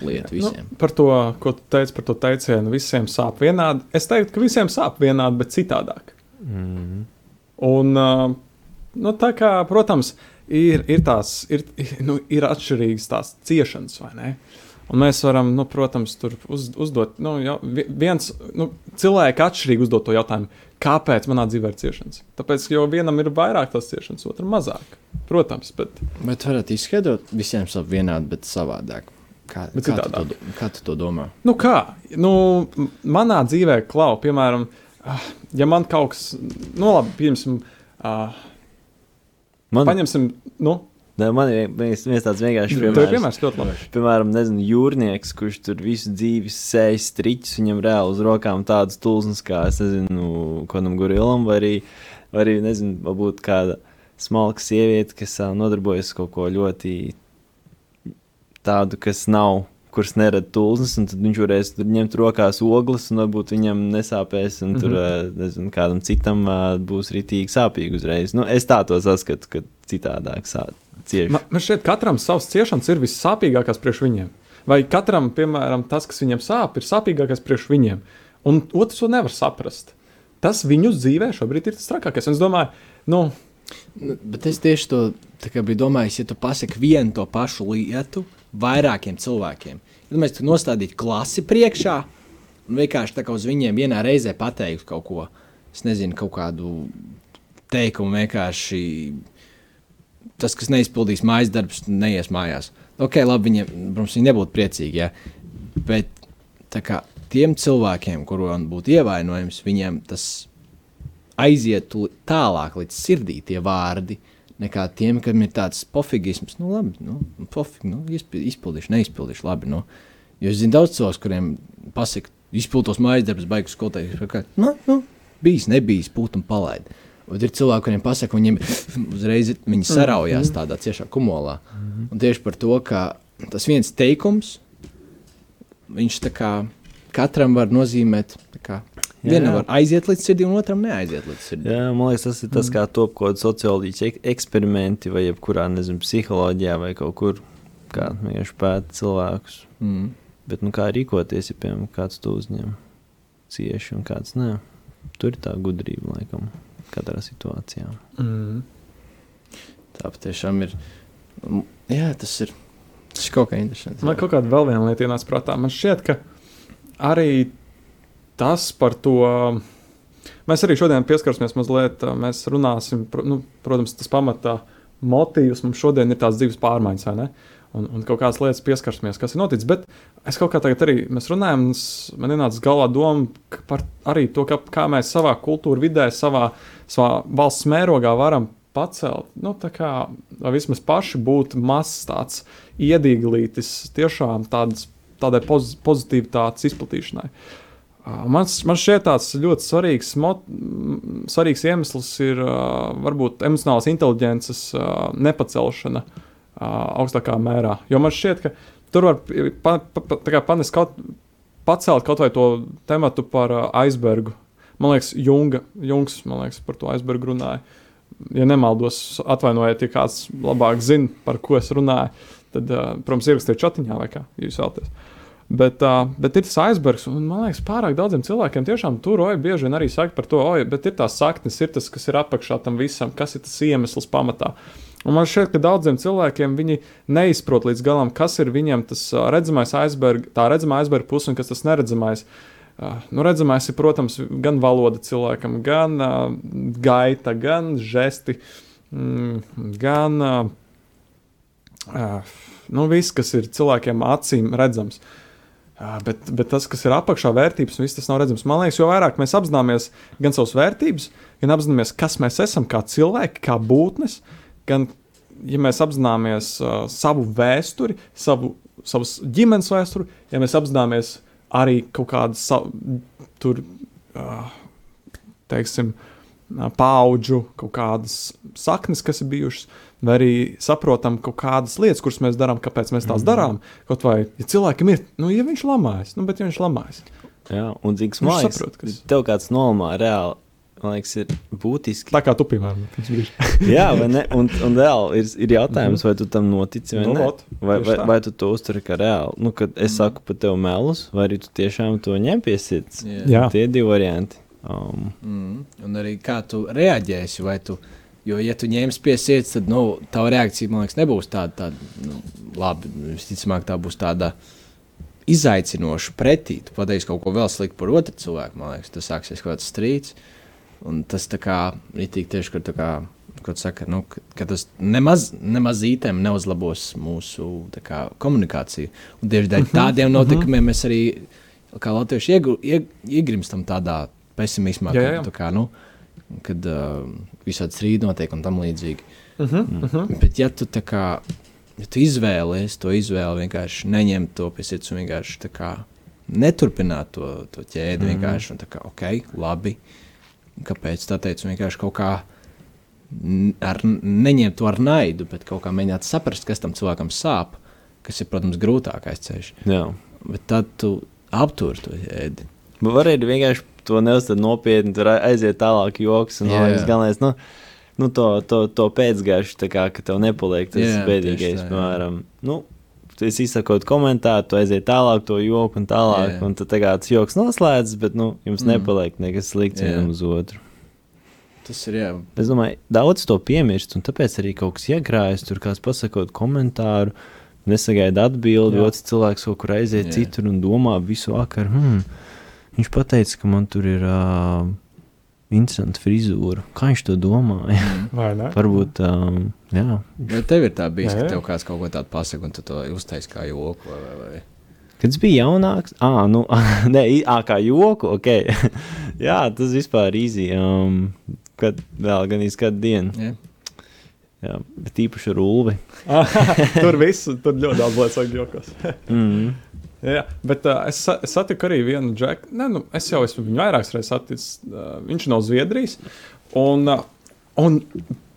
lietu visiem. Nu, par to, ko tu teici par to teicienu, visiem sāp vienādi. Es teiktu, ka visiem sāp vienādi, bet citādāk. Mm. Un, uh, nu, tā kā, protams, ir, ir, tās, ir, nu, ir atšķirīgas tās ciešanas, vai ne? Un mēs varam, nu, protams, tur uz, uzdot, nu, jau, vi- viens nu, cilvēks atšķirīgi uzdot to jautājumu, kāpēc manā dzīvē ir ciešanas. Tāpēc, jo vienam ir vairāk tās ciešanas, otram mazāk. Protams, bet Bet varētu izskaidrot, visiem sāp vienādi, bet savādāk. Kā, Bet kā, tu to, kā tu to domā? Nu, kā? Nu, manā dzīvē, klau, piemēram, ah, ja man kaut kas, nu, labi, pieņemsim, uh, Man, paņemsim, nu, ne, man ir viens, viens tāds ir piemērs. piemērs ļoti labi. Piemēram, nezinu, jūrnieks, kurš tur visu dzīvi sēž striķus, viņam reāli uz rokām tādas tulznas kā, es nezinu, kādam gorilam, vai arī, vai arī nezinu, varbūt kāda smalka sieviete, kas nodarbojas ar kaut ko ļoti tādu, kas nav, kurš nerada tulznas, un tad viņš varēs tur ņemt rokās ogles, un varbūt viņam nesāpēs, un tur, Mhm. ā, nezinu, kādam citam ā, būs ritīgi sāpīgi uzreiz. Nu, es tā to saskatu, ka citādāk sāp. Man, man šķiet, ka katram savs ciešanas ir vissāpīgākās priekš viņiem. Vai katram, piemēram, tas, kas viņam sāp, ir sāpīgākais priekš viņiem. Un otrs to nevar saprast. Tas viņu dzīvē šobrīd ir tas trakākais. Un es domāju, nu, Nu, Bet es tieši to biju domājis, ja tu pasaki vienu to pašu lietu vairākiem cilvēkiem. Ja mēs tu nostādītu klasi priekšā un vienkārši tā kā uz viņiem vienā reizē pateiktu kaut ko, es nezinu, kaut kādu teikumu vienkārši. Tas, kas neizpildīs mājas darbus, neies mājās. Ok, labi, viņiem, protams, viņi nebūtu priecīgi. Ja? Bet kā tiem cilvēkiem, kuriem būtu ievainojums, viņiem tas aizietu tālāk līdz sirdī tie vārdi, nekā tiem, kam ir tāds pofigisms. Nu, labi, nu, pofīgi, nu, izpi- izpildīšu, neizpildīšu, labi. Nu. Jo es zinu daudz cilvēku, kuriem pasaka, izpildītos mājas darbus, baigus skolotājus. Nu, nu, bijis, nebijis, pūt un palaid. Un ir cilvēki, kuriem pasaka, viņiem uzreiz viņi saraujās tādā ciešā kumolā. Un tieši par to, ka tas viens teikums, viņš tā kā katram var nozīmēt, kā vienam jā. var aiziet līdz sirdī, un otram neaiziet līdz sirdī. Jā, man liekas, tas ir tas, kā top kaut kāda socioloģijas ek- eksperimenti vai jebkurā, nezinu, psiholoģijā vai kaut kur, kā vienkārši pēta cilvēkus. Mm. Bet, nu, kā rīkoties, ja, piemēram, kāds to uzņem cieši un kāds nē. Tur ir tā gudrība, laikam, katrā situācijā. Mm. Tā patiešām ir. mm, Jā, tas ir. Tas ir kaut kā interesants. Man kaut kāda vēl viena lieta ienāca prātā. Man šķiet, ka arī tas par to. Mēs arī šodien pieskarsimies mazliet, mēs runāsim, nu, protams, tas pamatā motīvs mums šodien ir tās dzīves pārmaiņas, vai ne? Un, un kaut kādas lietas pieskarsimies, kas ir noticis. Bet es kaut kā tagad arī mēs runājam, man ienāca galvā doma par arī to, ka, kā mēs savā kultūra vidē, savā, savā valsts mērogā varam pacelt, nu, tā kā vismaz paši būt mazs tāds iedīglītis tiešām tāds, tādai poz, pozitīvitātes izplatīšanai. Ā, Man, man šķiet, tāds ļoti svarīgs, mot, svarīgs iemesls ir ā, varbūt emocionālās inteligences ā, nepacelšana ā, augstākā mērā. Jo man šķiet, ka tur var pa, pa, pa, panest kaut, pacelt kaut vai to tematu par ā, aizbergu. Man liekas, Junga, Jungs liekas, par to aizbergu runāja. Ja nemaldos, atvainojiet, ja kāds labāk zina, par ko es runāju, tad, ā, protams, ierakstiet chatiņā vai kā jūs vēlaties. Bet, uh, bet ir tas aizbergs, un man liekas, pārāk daudziem cilvēkiem tiešām tur oja bieži vien arī saka par to, oi, bet ir tās saknes, ir tas, kas ir apakšā tam visam, kas ir tas iemesls pamatā. Un man šķiet, ka daudziem cilvēkiem viņi neizprot līdz galam, kas ir viņiem tas redzamais aizbergs, tā redzamā aizberga puse un kas tas neredzamais. Uh, nu, redzamais ir, protams, gan valoda cilvēkam, gan uh, gaita, gan žesti, mm, gan uh, uh, nu, viss, kas ir cilvēkiem acīm redzams. Uh, bet, bet tas, kas ir apakšā vērtības, un viss tas nav redzams. Man liekas, jo vairāk mēs apzināmies gan savas vērtības, gan apzināmies, kas mēs esam kā cilvēki, kā būtnes, gan ja mēs apzināmies uh, savu vēsturi, savu, savas ģimenes vēsturi, ja mēs apzināmies arī kaut kādas savu, tur, uh, teiksim, ā, paudžu kaut kādas saknes, kas ir bijušas, vai arī saprotam kaut kādas lietas, kuras mēs darām, kāpēc mēs tās darām. Kaut vai, ja cilvēkam ir, nu, ja viņš lamājas, nu, bet ja viņš lamājas, Jā, un cik smags. saprot, kas- Tev kāds nomā reāli, man liekas, ir būtiski. tā kā tu, piemēram, brīža. Jā, vai ne? Un, un reāli ir, ir jautājums, vai tu tam notici vai Nu, ne? vot, Vai, vai, vai tu to uzturi kā reāli? Nu, kad es saku par tevi melus, vai arī tu tiešām to ņem pie sirds? Jā. Tie ir divi varianti. Um, Mm. Un arī kā tu reaģēsi, vai tu. Jo, ja tu ņemsi pie sirds, tad nu, tava reakcija, man liekas, nebūs tāda, tāda nu, labi. Visticamāk, tā būs tāda izaicinoša pretī. Tu pateiksi kaut ko vēl sliktu par otru cilvēku, man liekas, tas sāksies kaut kāds strīds. Un tas tā kā ritīgi tieši, kur tā kā. Ko tu saki, nu, ka, ka tas nemaz, nemaz īstenībā neuzlabos mūsu tā kā, komunikāciju. Un tieši dēļ tādiem notikumiem mēs arī, kā latvieši, iegrimstam tādā pesimismā, Jā, jā, jā. ka, tā kā, nu, kad uh, visādi strīdi notiek un tam līdzīgi. Uh -huh, uh -huh. Bet, ja tu, kā, ja tu izvēlies to izvēli, vienkārši neņemt to pie sirds un vienkārši kā, neturpināt to, to ķēdi, mm. vienkārši un kā, ok, labi. Kāpēc tā teicu? Vienkārši kaut kā ar, neņemt to ar naidu, bet kaut kā mēģināt saprast, kas tam cilvēkam sāp, kas ir, protams, grūtākais ceļš. jā. Bet tad tu apturi to ķēdi. Bet var arī vienkārši to neuztvert nopietni, tur aiziet tālāk joks. Un, yeah. jā. galvenais, nu, nu, to, to, to pēcgājuši, kā, ka tev nepaliek tas Jā, bēdīgais, tā, piemēram. Nu, Tu esi izsakot komentāru, tu aiziet tālāk, to joku un tālāk. Jā. Un tad tā kā tas joks noslēdzas, bet nu, jums Mm. nepaliek nekas slikts vienam uz otru. Tas ir jā. Es domāju, daudz to piemirst, un tāpēc arī kaut kas iekrājas. Tur kāds pasakot komentāru, nesagaida atbildi, otrs cilvēks kaut kur aiziet Jā. citur un domā visu vakaru. Hmm, viņš pateica, ka man tur ir uh, interesanta frizūra. Kā viņš to domāja? Ne? Varbūt, um, jā. Vai tev ir tā bijis, Jā, ka jā. tev kāds kaut ko tādu pasaka, un tu to uztaisīji kā joku? Vai, vai, vai? Kad es biju jaunāks, ah, nu, i- ā, kā joku, ok. jā, tas vispār ir īsi. Um, kad vēl gan kādu dienu. Jā. Jā, bet īpaši ar ulvi. tur viss, tur ļoti daudz lietas vajag jokos. Mm. Jā, bet uh, es, sa- es satiku arī vienu džeku. Ne, nu, es jau esmu viņu vairākas reizes saticis. Uh, viņš no Zviedrijas. Un, uh, un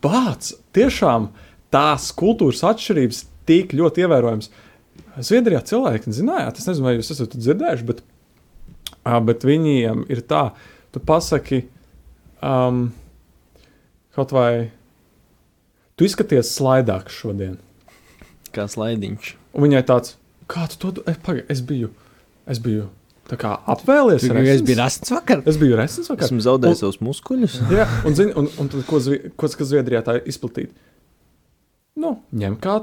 bāc, tiešām tās kultūras atšķirības tik ļoti ievērojamas. Zviedrijā cilvēki zinājāt, es nezinu, vai jūs esat dzirdējuši, bet, uh, bet viņiem ir tā, tu pasaki um, kaut vai. Tu izskaties slaidāks šodien. Kā slaidiņš. Un viņai tāds, kā tu to dari? Pagaidi, es biju, es biju tā kā apvēlies. Tu, resns. es biju rasns vakar. Es biju resns vakar. Esmu zaudējis savus muskuļus. Jā, un, zini, un, un tad, ko, Zvi- ko, kas Zviedrijā tā ir izplatīta? Nu, ņem kā,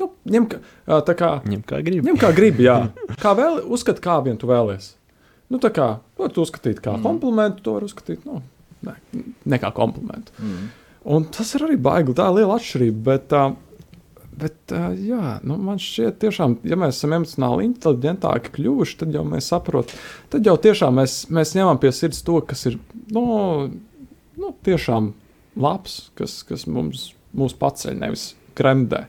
nu, ņem kā, tā kā, Ņem kā gribi. ņem kā gribi, jā. Kā vēl, uzskat, kā vien tu vēlies. Nu, tā kā, var tu uzskatīt kā komplimentu, to var uzskatīt, nu, ne, ne kā komplimentu. Mm. Un tas ir arī baigi. Tā ir liela atšķirība. Bet, uh, bet jā, nu, man šķiet, tiešām, ja mēs esam emocionāli inteliģentāki kļuvuši, tad jau mēs saprotam, tad jau tiešām mēs, mēs ņemam pie sirds to, kas ir nu, nu, tiešām labs, kas, kas mums, mūs paceļ, nevis kremdē.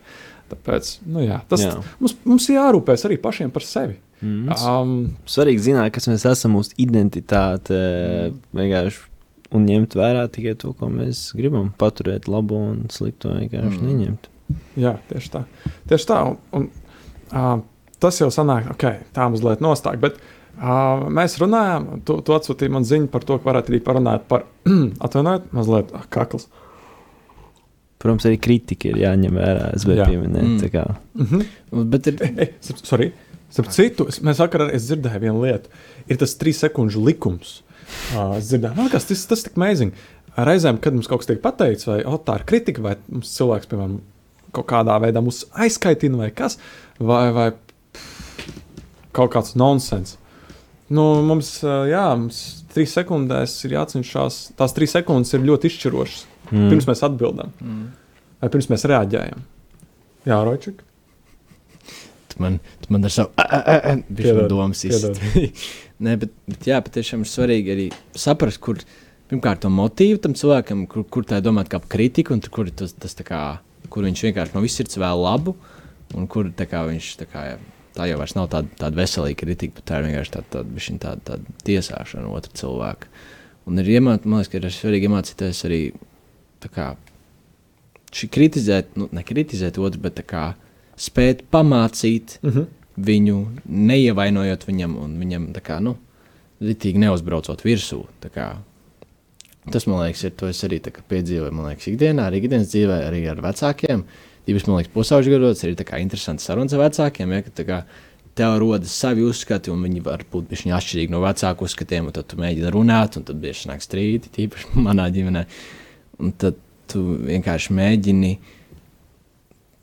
Tāpēc nu, jā, tas, Jā. mums, mums jārūpēs arī pašiem par sevi. Mm. Um, Svarīgi zināt, kas mēs esam, mūsu identitāte. Mm. Vienkārši un ņemt vērā tikai to, ko mēs gribam. Paturēt labo un slikto vienkārši mm. neņemt. Jā, tieši tā. Tieši tā un, un, uh, tas jau sanāk, ok, tā mazliet nostāk. Bet uh, mēs runājām, tu, tu atsūtīji man ziņu par to, ka varētu arī parunāt par, atvainojiet, mazliet ah, kakls. Protams, arī kritika ir jāņem vērā. Es biju Jā. pieminējis. Mm. tā kā. Mm -hmm. Bet ir, Ei, starp- sorry. Starp citu, es, mēs vakar arī es dzirdēju vienu lietu. Ir tas trīs sekundžu likums. Uh, es dzirdēju, man liekas, tas, tas ir tik amazing. Reizēm, kad mums kaut kas tiek pateikts, vai oh, tā ir kritika, vai mums cilvēks, piemēram, kaut kādā veidā mūs aizkaitina, vai kas, vai, vai kaut kāds nonsens. Nu, mums, uh, jā, mums trīs sekundēs ir jācenšas. Tās trīs sekundes ir ļoti izšķirošas. Mm. Pirms mēs atbildam, mm, vai pirms mēs reaģējam. Jā, Ročik. tu man, tu man ar savu bišķiņu domas izsaka. Nē, bet, bet jā, patiešām ir svarīgi arī saprast, kur pirmkārt to motīvu tam cilvēkam, kur, kur tā ir domāta kā kritika, un tur, kur, tas, tas, tā kā, kur viņš vienkārši no visas sirds vēl labu, un kur kā, viņš tā kā. Tā jau vairs nav tāda, tāda veselīga kritika, bet tā ir vienkārši tāda, tāda, tāda, tāda tiesāšana otra cilvēka. Un ir iemācīties, man liekas, ka ir svarīgi iemācīties arī kā, kritizēt, nu, nekritizēt otru, bet kā, spēt pamācīt Mm -hmm. viņu, neievainojot viņam, un viņam tā kā, nu, ritīgi neuzbraucot virsū. kā. Tas, man liekas, ir to es arī piedzīvoju, man liekas, ikdienā, arī ikdienas dzīvē, arī ar vecākiem. Divas, man liekas, pusauģi gados ir interesants sarunas ar vecākiem, ja, ka kā tev rodas savi uzskati, un viņi var būt bišķiņ atšķirīgi no vecāku uzskatiem, tad tu mēģini runāt, un tad bieži nāk strīdi, tīpaši manā ģimenē. Un tad tu vienkārši mēģini,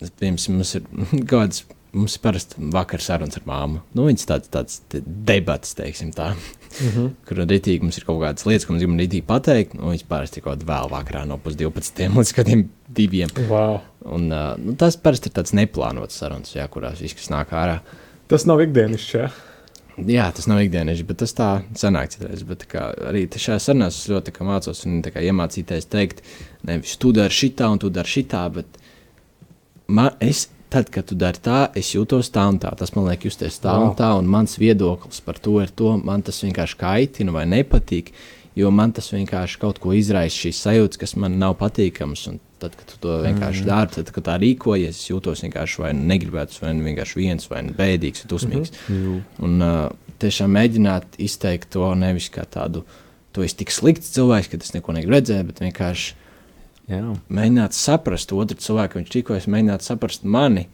piemēram, mums ir kaut kāds. Mums ir parasti vakar sarunas ar māmu. Nu, viņas tāds, tāds te debats, teiksim tā. Mm -hmm. Kur rītīgi mums ir kaut kādas lietas, ko mēs gribam rītīgi pateikt. Parasti ir kaut kādā vēl vakarā no pusdivpadsmitiem līdz kādiem diviem. wow. Un, uh, nu, tas parasti ir tāds neplānots sarunas, jā, kurās viss kas nāk ārā. Tas nav ikdienišķi. Ja? Jā, tas nav ikdienišķi, bet tas tā sanāk citreiz. Bet, kā, arī šajā sarunā es ļoti mācos un iemācīties teikt, nevis tu dari šitā un tu dari šitā, bet man, es, tad, kad tu dari tā, es jūtos tā un tā. Tas man liek justies tā Wow. un tā, un mans viedoklis par to ir to, man tas vienkārši kaitina vai nepatīk, jo man tas vienkārši kaut ko izraisa šīs sajūtas, kas man nav patīkamas. Un tad, kad tu to vienkārši mm. dari, tad, kad tā rīkojies, es jūtos vienkārši vai negribēts, vai vienkārši viens, vai bēdīgs, vai dusmīgs. Mm -hmm. Un uh, tiešām mēģināt izteikt to nevis kā tādu, tu esi tik slikts cilvēks, ka tas neko negribu redzēt, bet vienkārši Jā. mēģināt saprast otru cilvēku, viņš rīkojas, mēģināt saprast mani,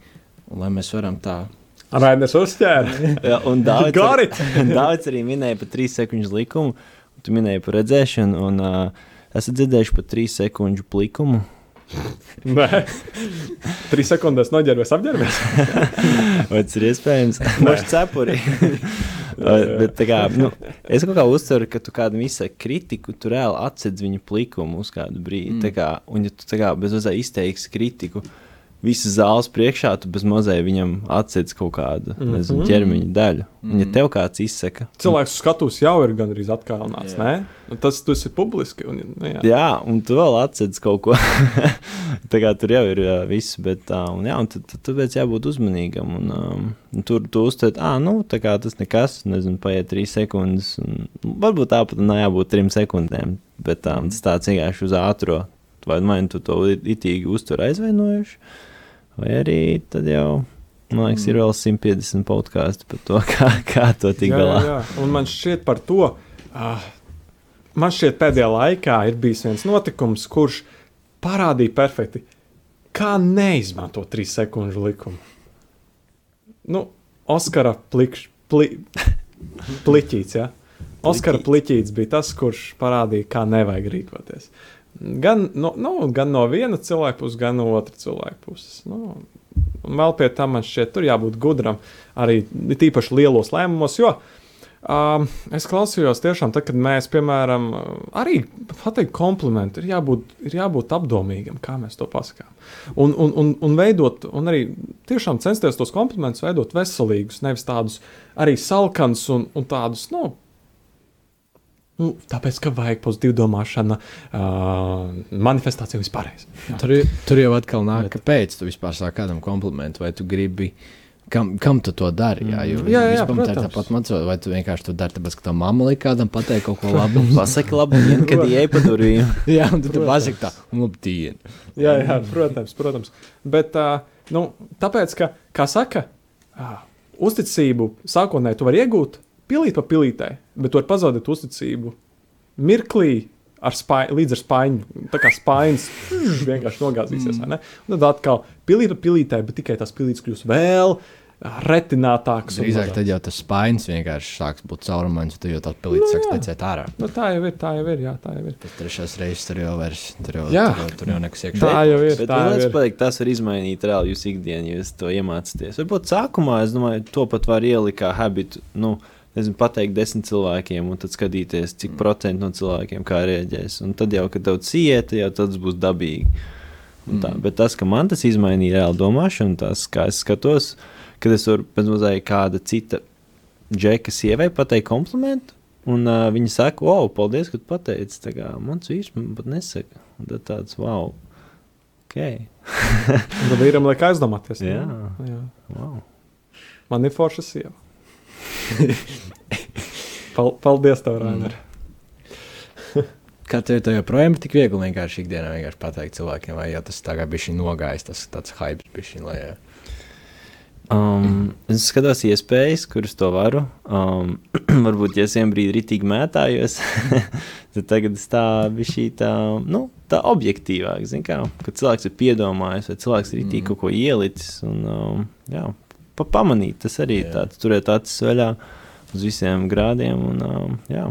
un lai mēs varam tā. Raiders uzķēra. Jā, un it! daudz arī minēja par trīs sekundžu likumu. un Tu minēji par redzēšanu, un uh, esat dzirdējuši par trīs sekundžu plikumu. Nē, trīs sekundēs noģērbies, apģērbies. Vai tas ir iespējams? Moši cepuri. Bet, kā, nu, es kaut kā uztveru, ka tu kādam izsaki kritiku, tu reāli atsedz viņa plikumu uz kādu brīdi. Mm. Kā, un, ja tu kā bez mazā izteiksi kritiku, visas zāles priekšā, tu bez mazā viņam atsedz kaut kādu Mhm. nezinu, ķermeņa daļu. Un, ja Mhm. tev kāds izsaka, Cilvēks skatus jau ir gandrīz atkalnāts? Un Tas, tas ir publiski. Un, nu, jā. Jā, un tu vēl atceries kaut ko. tā kā tur jau ir uh, viss, bet tā, un, jā, un tad, tad, tāpēc jābūt uzmanīgam. Un, um, un tur tu uztver, ah, nu, tā kā tas nekas, nezinu, paiet trīs sekundes. Un, varbūt tāpat nejābūt trim sekundēm, bet um, tas tāds vienkārši uz ātrā. Vai nu tu to it- itīgi uztver aizvainojuši, vai arī tad jau. Man liekas, ir vēl 150 podkāstu par to, kā, kā to tik galā. jā, jā. Un man šķiet par to. Uh, man šķiet, pēdējā laikā ir bijis viens notikums, kurš parādīja perfekti, kā neizmantot trīs sekundžu likumu. Nu, Oskara plikš, pli, pliķīts, ja? Oskara pliķīts bija tas, kurš parādīja, kā nevajag rīkoties. Gan no, nu, gan no viena cilvēka puses, gan no otras cilvēka puses. Nu, un vēl pie tam man šķiet, tur jābūt gudram arī tīpaši lielos lēmumos, jo um, es klausījos tiešām, tad, kad mēs, piemēram, arī pateikt komplimentu, ir jābūt, ir jābūt apdomīgam, kā mēs to pasakām. Un, un, un, un veidot, un arī tiešām censties tos komplimentus veidot veselīgus, nevis tādus arī salkans un, un tādus, nu, Nu, tāpēc, ka vajag pozitīvu domāšanu, uh, manifestāciju vispār. Tur, tur jau atkal nāk, kāpēc tu vispār sāki kādam komplimentu, vai tu gribi. Kam, kam tu to dari? Jā, jo, Mm. Jā, jā, tā ir tāpat mācot, vai tu vienkārši to dari, tāpēc, ka tā mamma liek kādam pateikt kaut ko labu. Pasaki, labi, vien, kad ieej pa durvīm. jā, un tu, pasaki tā, diena. Jā, jā, protams, protams. Bet uh, nu, tāpēc, ka, kā saka, uh, uzticību sākotnēji tu vari iegūt pilīt pa pilītē, bet tu vari pazaudēt uzticību mirklī. Ar spāņu, līdz ar spāņu, tā kā spāņas vienkārši nogāzīsies. vai ne? Un tad atkal pilīt pa pilītē, bet tikai tās pilītes kļūs vēl un Drīzāk tad jau tas spainis vienkārši sāks būt caurumains, tu jau tāds pilīts Nu, sāks tecēt ārā. Nu, tā jau ir, tā jau ir. Jā, tā jau ir. Tas trešais reizes tur jau vairs, tur jau, Jā. tur jau, tur jau nekas iekšā. Tā jau ir. Bet Tā jau ir. pateikt, tas var izmainīt reāli jūsu ikdienu, ja jūs to iemācāties. Varbūt sākumā, es domāju, to pat var ielikt kā habitu. Nu, Nezinu, pateikt desmit cilvēkiem, un tad skatīties, cik procentu no cilvēkiem kā reaģēs. Un tad jau, kad tev cieta, jau tas būs dabīgi. Un Tā, Mm. bet tas, ka man tas izmainīja reāli domāšanu, tas, kā es skatos, kad es varu pēc mazliet kāda cita džeka sievai pateikt komplimentu, un uh, viņa saka, wow, paldies, ka pateici. Kā Mans vīrs man pat nesaka. Un tad tāds, wow, ok. Tad vīram liek aizdomāties. Jā. jā. Wow. Man ir forša sieva. Pal paldies, tev, Mm. Rainer. Kā tev to joprojām ir tik viegli vienkārši ikdienā vienkārši pateikt cilvēkiem, vai jau tas tagad bija šī nogājis, tas tāds hype bija šī lejā. Um, es skatos iespējas, kuras to varu. Um, varbūt, ja es vienā brīdī ritīgi mētājos, tad tagad es tā biju šī tā, nu, tā objektīvāk. Zin, kā, kad cilvēks ir piedomājis, vai cilvēks ir ritīgi Mm. kaut ko ielicis. Un, um, jā, pa pamanīt, tas arī ir tāds, turēt acis vaļā uz visiem grādiem. Un, um, jā.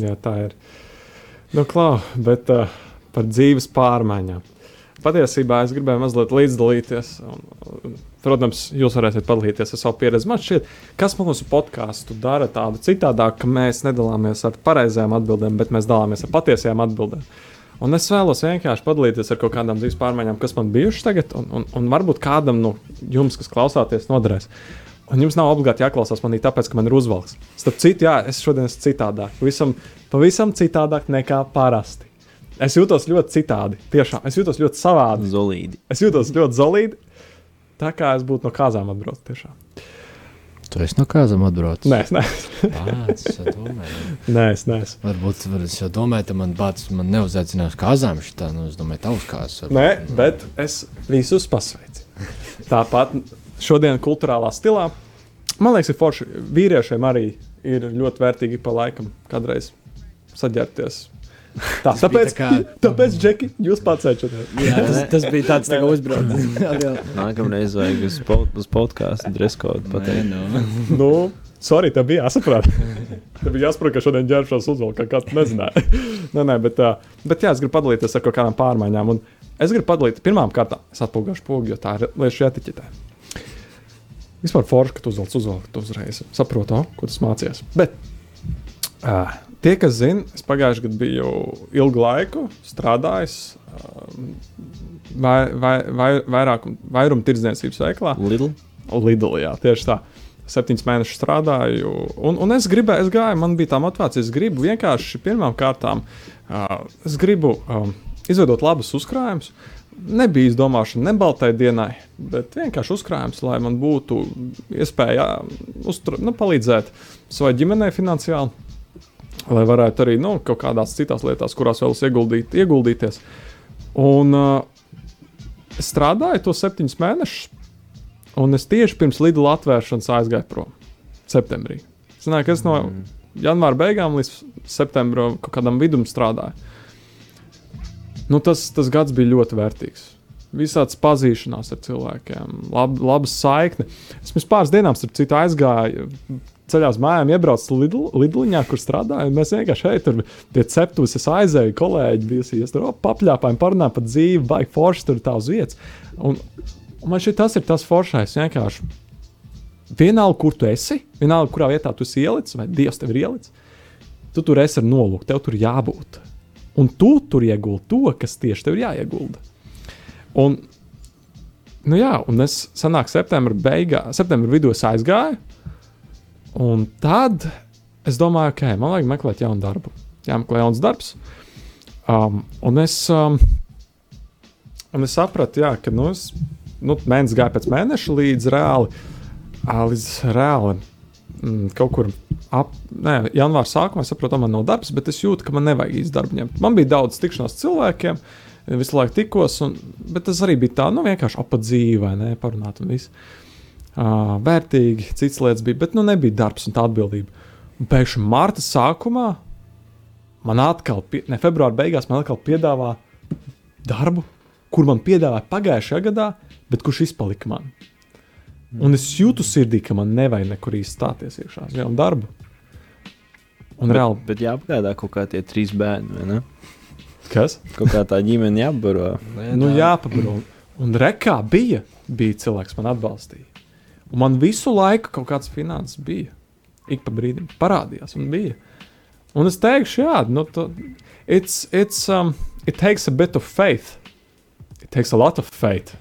Jā, tā ir. Nu, klau, bet uh, par dzīves pārmaiņām. Patiesībā es gribēju mazliet līdzdalīties. Un, un, protams, jūs varēsiet padalīties ar savu pieredzi. Man šķiet, kas mūsu podkāstu dara tādu citādāk, ka mēs nedalāmies ar pareizajām atbildēm, bet mēs dalāmies ar patiesajām atbildēm. Un es vēlos vienkārši padalīties ar kaut kādām dzīves pārmaiņām, kas man bijušas tagad, un, un, un varbūt kādam no jums, kas klausāties, noderēs. Un jums nav obligāti jāklausās manī, tāpēc, ka man ir uzvalks. Starp citu, jā, es šodien esmu citādāk. Pavisam, pavisam citādāk nekā parasti. Es jūtos ļoti citādi. Tiešām, es jūtos ļoti savādi. Zolīdi. Es jūtos ļoti zelīdi. Tā kā es būtu no kāzām atbraucis. Tiešām. Tu esi no kādam atbraucis? Nē, es neesmu. Bāc, es domāju. Nē, es neesmu. Varbūt var, es domāju, ka man bācis man neuzaicinās kazām šitā, nu es domāju, tavs kāzas. varbūt. Nē, bet es visus pasveicu. Tāpat šodien kultūrālā stilā. Man liekas, ir forši. Vīriešiem arī ir ļoti vērtīgi pa laikam kādreiz saģērbties. Tā, tāpēc, tā kā- tāpēc, Džeki, jūs. Jā, tas, tas bija tāds tā uzbrauciens. Nākamreiz vajag uz, pod, uz podkāstu dress code pateikt. nu. Nu, sorry, tev bija jāsaprot. tev bija jāsaprot, ka šodien ģērbšos uzvalku, kā kāds nezināja. nē, nē, bet, bet jā, es gribu padalīties ar kaut kādām pārmaiņām. Un es gribu padalīties pirmām kārtām, es atpūgāšu pogu, jo tā ir lieša etiķetē. Vispār forši, ka tu uzvelc uzvalku, uzreiz saproti, oh, ko tas mācījies. Bet uh, tie, kas zina, es pagājušajā gadā biju ilgu laiku strādājis. Uh, vai, vai, vai, vairāk, vairuma tirdzniecības veiklā. Lidl. Lidl, jā, tieši tā. Septiņus mēnešus strādāju, un, un es gribēju, es gāju, man bija tā motivācija. Es gribu vienkārši pirmām kārtām, uh, es gribu um, izveidot labus uzkrājumus. Nebija izdomāšana ne baltai dienai, bet vienkārši uzkrājums, lai man būtu iespēja uztur, nu, palīdzēt savai ģimenei finansiāli, lai varētu arī nu, kaut kādās citās lietās, kurās vēlas ieguldīt, ieguldīties. Un, uh, strādāju to septiņus mēnešus, Un es tieši pirms Lidla atvēršanas aizgāju prom. Septembrī. Zināju, ka es no mm. janvāra beigām līdz septembra kaut kādam vidum strādāju. Nu, tas, tas gads bija ļoti vērtīgs. Visādas pazīšanās ar cilvēkiem, lab, laba saikne. Es pirms pāris dienām, starp citu, aizgāju ceļā uz mājām, iebraucu Lidl, Lidliņā, kur strādāju. Mēs vienkārši šeit tur pie ceptuves aizēju, kolēģi bija tur papļāpājumi, parunājām par dzīvi, baigi forši tur tā uz vietas. Un Un man šķiet, tas ir tas foršais. Vienkārši vienalga, kur tu esi, vienalga, kurā vietā tu esi ielicis, vai Dievs tev ir ielicis, tu tur esi ar nolūku, tev tur jābūt. Un tu tur ieguldi to, kas tieši tev ir jāiegulda. Un, nu jā, un es sanāku septembra beigā, septembra vidū aizgāju, un tad es domāju, okay, man vajag meklēt jaunu darbu. Jāmeklē jauns darbs. Um, un, es, um, un es sapratu, jā, ka nu, es nu, mēnesis gāja pēc mēneša līdz reāli, līdz reāli mm, kaut kur ap, nē, janvāra sākumā. Es saprotu, man nav darbs, bet es jūtu, ka man nevajag īsti darbu ņemt. Man bija daudz tikšanās cilvēkiem, visu laiku tikos, un, bet tas arī bija tā, nu, vienkārši ne, parunāt un viss. Uh, vērtīgi, citas lietas bija, bet nu, nebija darbs un tā atbildība. Un pēkšņi marta sākumā man atkal, pie, ne februāra beigās, man atkal piedāvā darbu, kur man piedāvāja pagājušajā gadā, bet kurš izpalika man. Un es jūtu sirdī, ka man nevajag nekur īsti stāties iekšā uz jaunu darbu. Un bet, reāli. Bet jāapgādā kaut kā tie trīs bērni, vai ne? Kas? Kaut kā tā ģimene jābaro. nu, jāpabaro. Un rekā bija, bija cilvēks, man atbalstīja. Un man visu laiku kaut kāds finanses bija. Ik pa brīdim parādījās, un bija. Un es teikšu, jā, nu, to, it's, it's, um, it takes a bit of faith. It takes a lot of faith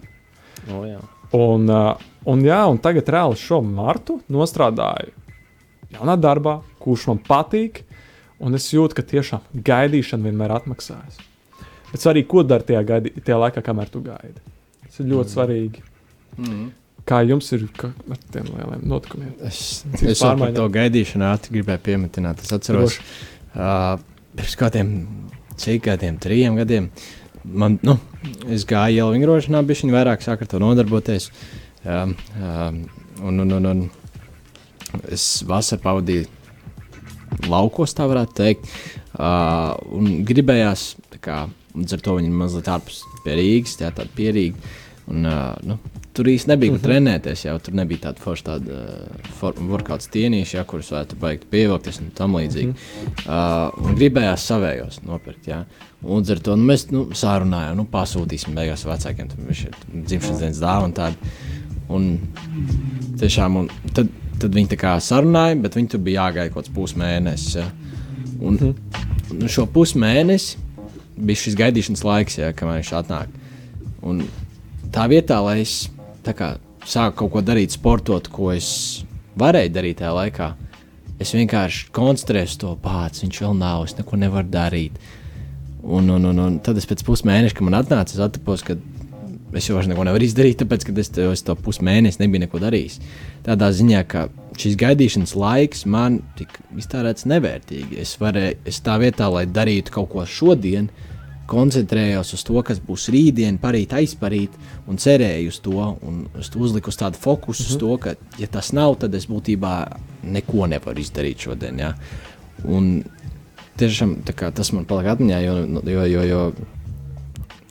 Oh, jā. un, uh, un, jā, un tagad reāli šo martu nostrādāju jaunā darbā, kurš man patīk. Un es jūtu, ka tiešām gaidīšana vienmēr atmaksājas. Bet arī, ko dari tajā, gaidi, tajā laikā, kamēr tu gaidi. Tas ir ļoti mm. svarīgi. Mm. Kā jums ir ar tiem lieliem notikumiem? Es, es par to gaidīšanu ātri gribēju pieminēt. Es atceros, uh, pirms kādiem cik gadiem, trim gadiem, man, nu, es gāju jau vingrošanā, bija viņa vairāk sāk ar to nodarboties. Um, um, un, un, un, un es vasaru pavadīju laukos, tā varētu teikt. Uh, un gribējās, kā, līdz ar to viņi mazliet ārpus pie Rīgas, tā tāda pierīga. Un, uh, nu, tur īsti nebija, kur mm -hmm. trenēties. Jau tur nebija tāda forša, tāda uh, workout stienīša, ja, kurus varētu beigt pievilkties un tam līdzīgi. Mm -hmm. uh, gribējās savējos nopirkt. Ja. Un ar to nu, mēs nu, sārunājām, nu, pasūtīsim beigās vecākiem dzimšanas dienas dāvanu un tādu. Un tiešām, un tad, tad viņi tā kā sarunāja, bet viņi tur bija jāgaida kaut kāds pusmēnesis. Ja. Un, mm -hmm. un šo pusmēnesi bija šis gaidīšanas laiks, ja, kamēr viņš atnāk. Un tā vietā, lai es kā, sāku kaut ko darīt, sportot, ko es varēju darīt tajā laikā, es vienkārši koncentrējos to pats. Viņš vēl nav, es neko nevaru darīt. Un, un, un, un tad es pēc pusmēneša, kad man atnāca, es atpūtos, ka es jau neko nevaru izdarīt, tāpēc, ka es, es to pusmēnesi nebiju neko darījis. Tādā ziņā, ka šis gaidīšanas laiks man tika iztērēts nevērtīgi. Es, varēju, es tā vietā, lai darītu kaut ko šodien, koncentrējos uz to, kas būs rītdien, parīt, aizparīt, un cerēju uz to, un uzliku uz tādu fokusu, mm -hmm. to, ka, ja tas nav, tad es būtībā neko nevaru izdarīt šodien. Ja? Un tiešām kā, tas man palika atmiņā, jo, jo, jo, jo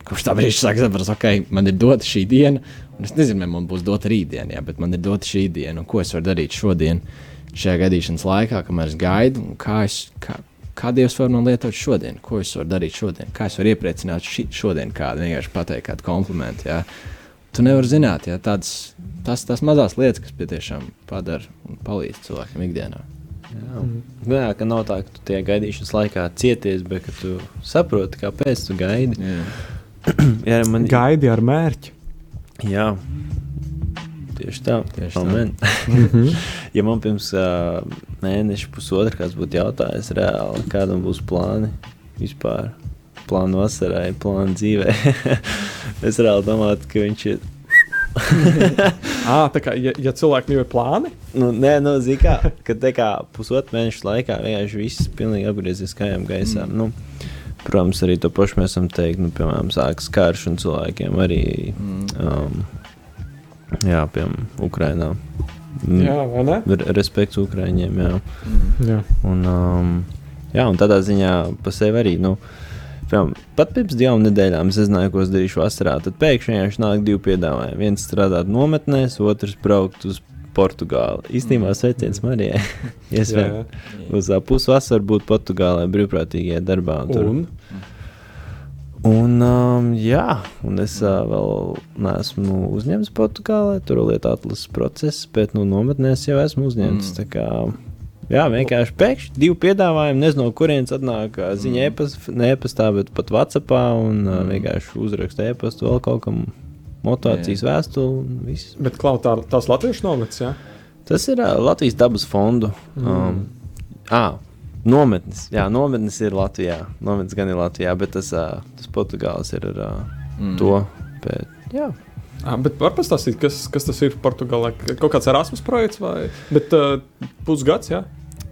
kopš tā brīža sāk saprast, ok, man ir dota šī diena, un es nezinu, vai man būs dota rītdiena, jā, bet man ir dota šī diena, un ko es varu darīt šodien. šajā gaidīšanas laikā, kamēr es gaidu, un kā, es, kā, kā Dievs var man lietot šodien, ko es varu darīt šodien, kā es varu iepriecināt ši, šodien kādu, vienkārši pateikt kādu komplimentu. Jā. Tu nevari zināt, ja tādas, tas, tas mazās lietas, kas patiešām padara un palīdz cilvēkam ikdienā. Jā. Jā, ka nav tā, ka tu tie gaidīšanas laikā cieties, bet ka tu saproti, kāpēc tu gaidi. Jā. Jā, man Gaidi ar mērķi. Jā. Tieši tā. Tieši tā. Amen. Mhm. ja man pirms uh, mēneša, pusotra kāds būtu jautājis, reāli, kādam būs plāni vispār, plāni vasarai, plāni dzīvē, es reāli domāju, ka viņš ir. À, tā kā, ja, ja cilvēkiem jau ir plāni, Nu, nē, nu, zini, kā, ka te kā pusotru mēnešu laikā vienkārši viss pilnīgi apgriezies kājām gaisā. Mm. Nu, protams, arī to pašu mēs esam teikuši, nu, piemēram, sākas karš un cilvēkiem arī, Mm. um, jā, piemēram, Ukrainā. Mm, jā, vai ne? Re- Respekts Ukraiņiem, jā. Mm. Jā. Un, um, jā, un tādā ziņā pa sevi arī. Nu, piemēram, pat pirms divām nedēļām es nezināju, ko es darīšu vasarā. Tad pēkšņi vienkārši nāk divi piedāvājumi. Viens strādāt nometnēs, otrs braukt uz Portugāli. Īstenībā sveiciens Marijai. Iespējams, jā. uz pusvasaru būt Portugālē brīvprātīgajā darbā. un tur- Un, Un, um, jā, un es uh, vēl neesmu uzņemts Portugālē. Tur ir lieta atlases process, bet nu, nometnēs jau esmu uzņemts. Mm. Mm. Kā, jā, vienkārši pēkšņi divi piedāvājumi. Nezinu, no kurienes atnāk ā, ziņa Mm. e-pastā, ne e-pastā, bet pat Whatsappā. Un uh, Mm. vienkārši uzraksta e-pastu vēl kaut kam motivācijas vēstuli. un viss. bet klau, tā, tās latviešu nometnes, jā. Tas ir uh, Latvijas dabas fondu. Um, ah, nometnes. Jā, nometnes ir Latvijā. Nometnes gan ir Latvijā, bet tas, uh, tas Portugāls ir ar uh, Mm. to. Bet, jā, À, bet var pastāstīt, kas, kas tas ir Portugālē? Kaut kāds Erasmus projekts vai bet, uh, pusgads, jā?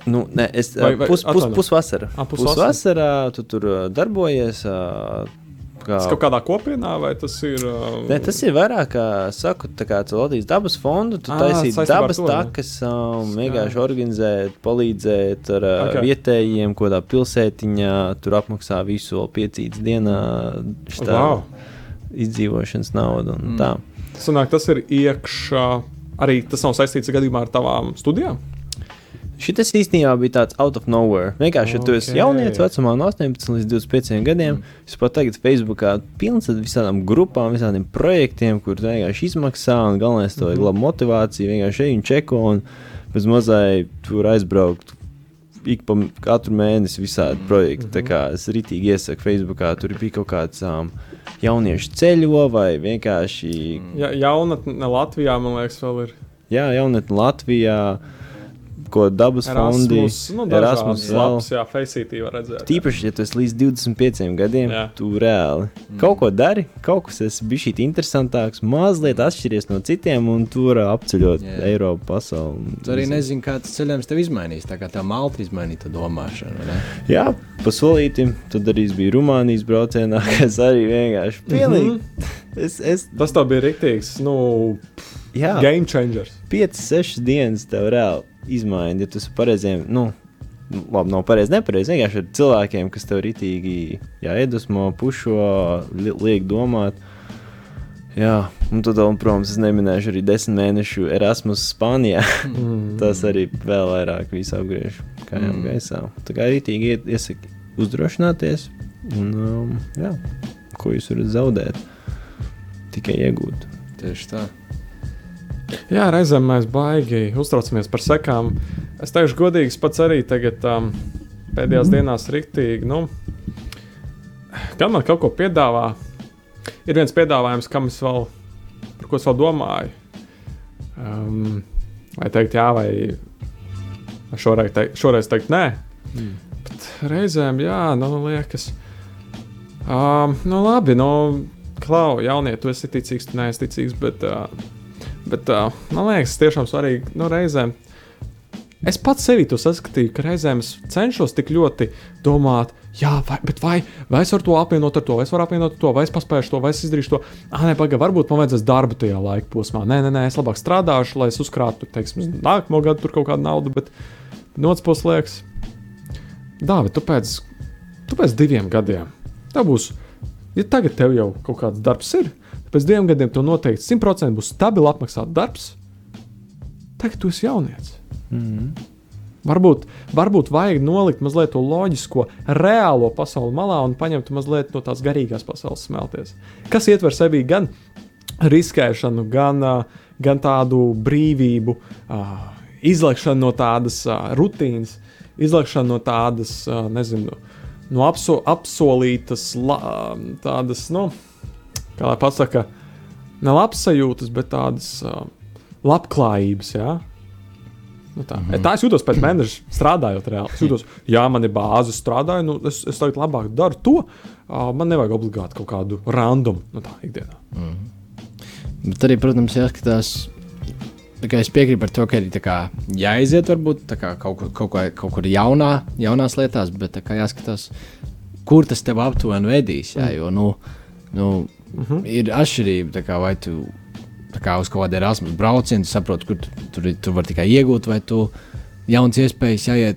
nu, nē, es Vai- vai, pus, pus, pusvasara. Ā, pusvasara. pusvasarā tu tur darbojies. Uh, kā, Tas kaut kādā kopienā vai tas ir. Uh, Nē, tas ir vairāk, kā saku, kā tu Latvijas dabas fondu, tu Ā, taisīji dabas to, ne? takas, um, vienkārši organizēt, palīdzēt ar uh, Ok. okay. vietējiem, kādā pilsētiņā, tur apmaksā visu vēl piecītas dienā, šitā Wow. izdzīvošanas naudu un mm. tā. Sanāk, tas ir iekšā. Arī tas nav saistīts gadījumā ar tavām studijām. Šis īstenībā bija tāds out of nowhere. Vienkārši, ja tu esi Ok. jaunietis vecumā, no 18 līdz 25 gadiem, mm. es pat tagad Facebookā pilns ar visādām grupām, visādiem projektiem, kur vienkārši izmaksā un galvenais to ir Mhm. laba motivācija. Vienkārši ej un čeko un bez mazai tur aizbraukt. Ik pa katru mēnesi visādi Mhm. projekti. Tā kā es rītīgi iesaku Facebookā, tur bija kaut kāds um, jauniešu ceļo vai vienkārši Ja, jaunatne Latvijā, man liekas, vēl ir jā, jaunieti Latvijā, ko dabas fondi. Erasmus. Nu, Erasmus labs, jā, Faceitī var redzēt. jā. Tīpaši, ja tu esi līdz 25 gadiem, Jā. jā. tu reāli mm. kaut ko dari, kaut kas esi bijis interesantāks, mazliet atšķiries no citiem, un tur apceļot Jā. Eiropu, pasauli. Tu arī nezini, kā tas ceļojums tev izmainīs. Tā kā tā malta izmainīja to domāšanu. vai ne? Jā, pa solītim, tad arī es biju Rumānijas braucienā, kas arī vienkārši pilnīgi. Mm Mhm. -hmm. Es, es, Tas tā bija rīktīgs, nu, jā, game changers. 5-6 dienas tev reāli izmaina, ja tu esi pareiziem. Nu, Labi, nav pareizi, nepareizi. Vienkārši ar cilvēkiem, kas tev ritīgi iedvesmo, pušo, li liek domāt. Jā, un tad, vēl, protams, es neminēšu arī desmit mēnešu Erasmus Spānijā. Mm. Tas arī vēl vairāk visu apgriež kājām Mm. gaisā. Tā kā rītīgi iesaka uzdrošināties. Un, um, jā, ko jūs varat zaudēt? Tikai iegūt. Tieši tā. Jā, reizēm mēs baigi uztraucamies par sekām. Es teikšu, godīgi, pats arī tagad um, pēdējās dienās rīktīgi. Nu, kad man kaut ko piedāvā, ir viens piedāvājums, kam es vēl, par ko es vēl domāju. Um, vai teikt jā, vai šoreiz, teikt, šoreiz teikt nē. Mm. Bet reizēm, jā, nu, liekas, um, nu, labi, nu, klau, jaunie, tu esi ticīgs, tu neesi ticīgs, bet, uh, bet uh, man liekas, tiešām svarīgi, nu, reizēm. Es pats sevi to saskatīju, ka reizēm es cenšos tik ļoti domāt, jā, vai, vai, vai es varu to apvienot ar to, vai es varu apvienot to, vai es paspēju to, vai es izdarīšu to. Ah, nē, pagaidi, varbūt man vajadzēs darbu tajā laika posmā. Nē, nē, nē, es labāk strādāšu, lai es uzkrātu, teiksim, nākamo gadu tur kaut kādu naudu, bet no otras puses liekas, Dāvid, tu pēc, tu pēc diviem gadiem, tev būs, ja tagad tev jau kaut kāds darbs ir, tad pēc diviem gadiem tev noteikti 100% būs stabili apmaksāts darbs. Tagad tu esi jaunietis. Mm. Varbūt, varbūt vajag nolikt mazliet to loģisko, reālo pasauli malā un paņemt mazliet no tās garīgās pasaules smelties. Kas ietver sevī gan riskēšanu, gan, gan tādu brīvību, izlaišanu no tādas rutīnas, izlaišanu no tādas, nezinu, no apso, apsolītas, la, tādas, nu, kā lai pasakā, ne labsajūtas, bet tādas uh, labklājības. Ja? Nu tā. Mm -hmm. tā es jūtos pēc mēneša strādājot reāli. Es jūtos, jā, man ir bāze, strādāju, nu, es, es tagad labāk daru to. Uh, man nevajag obligāti kaut kādu randomu nu tā ikdienā. Mm -hmm. Bet arī, protams, jāskatās. Es piekrītu par to, ka ir kā, jāiziet varbūt kā, kaut, kaut, kaut, kaut kur jaunā, jaunās lietās, bet kā, jāskatās, kur tas tev aptuveni vedīs. Jā, jo, nu, nu, mm -hmm. ir atšķirība, kā, vai tu kā uz kaut kāda Erasmus brauciena, saproti, kur tu, tur, tur var tikai iegūt, vai tu jauns iespējas jāiet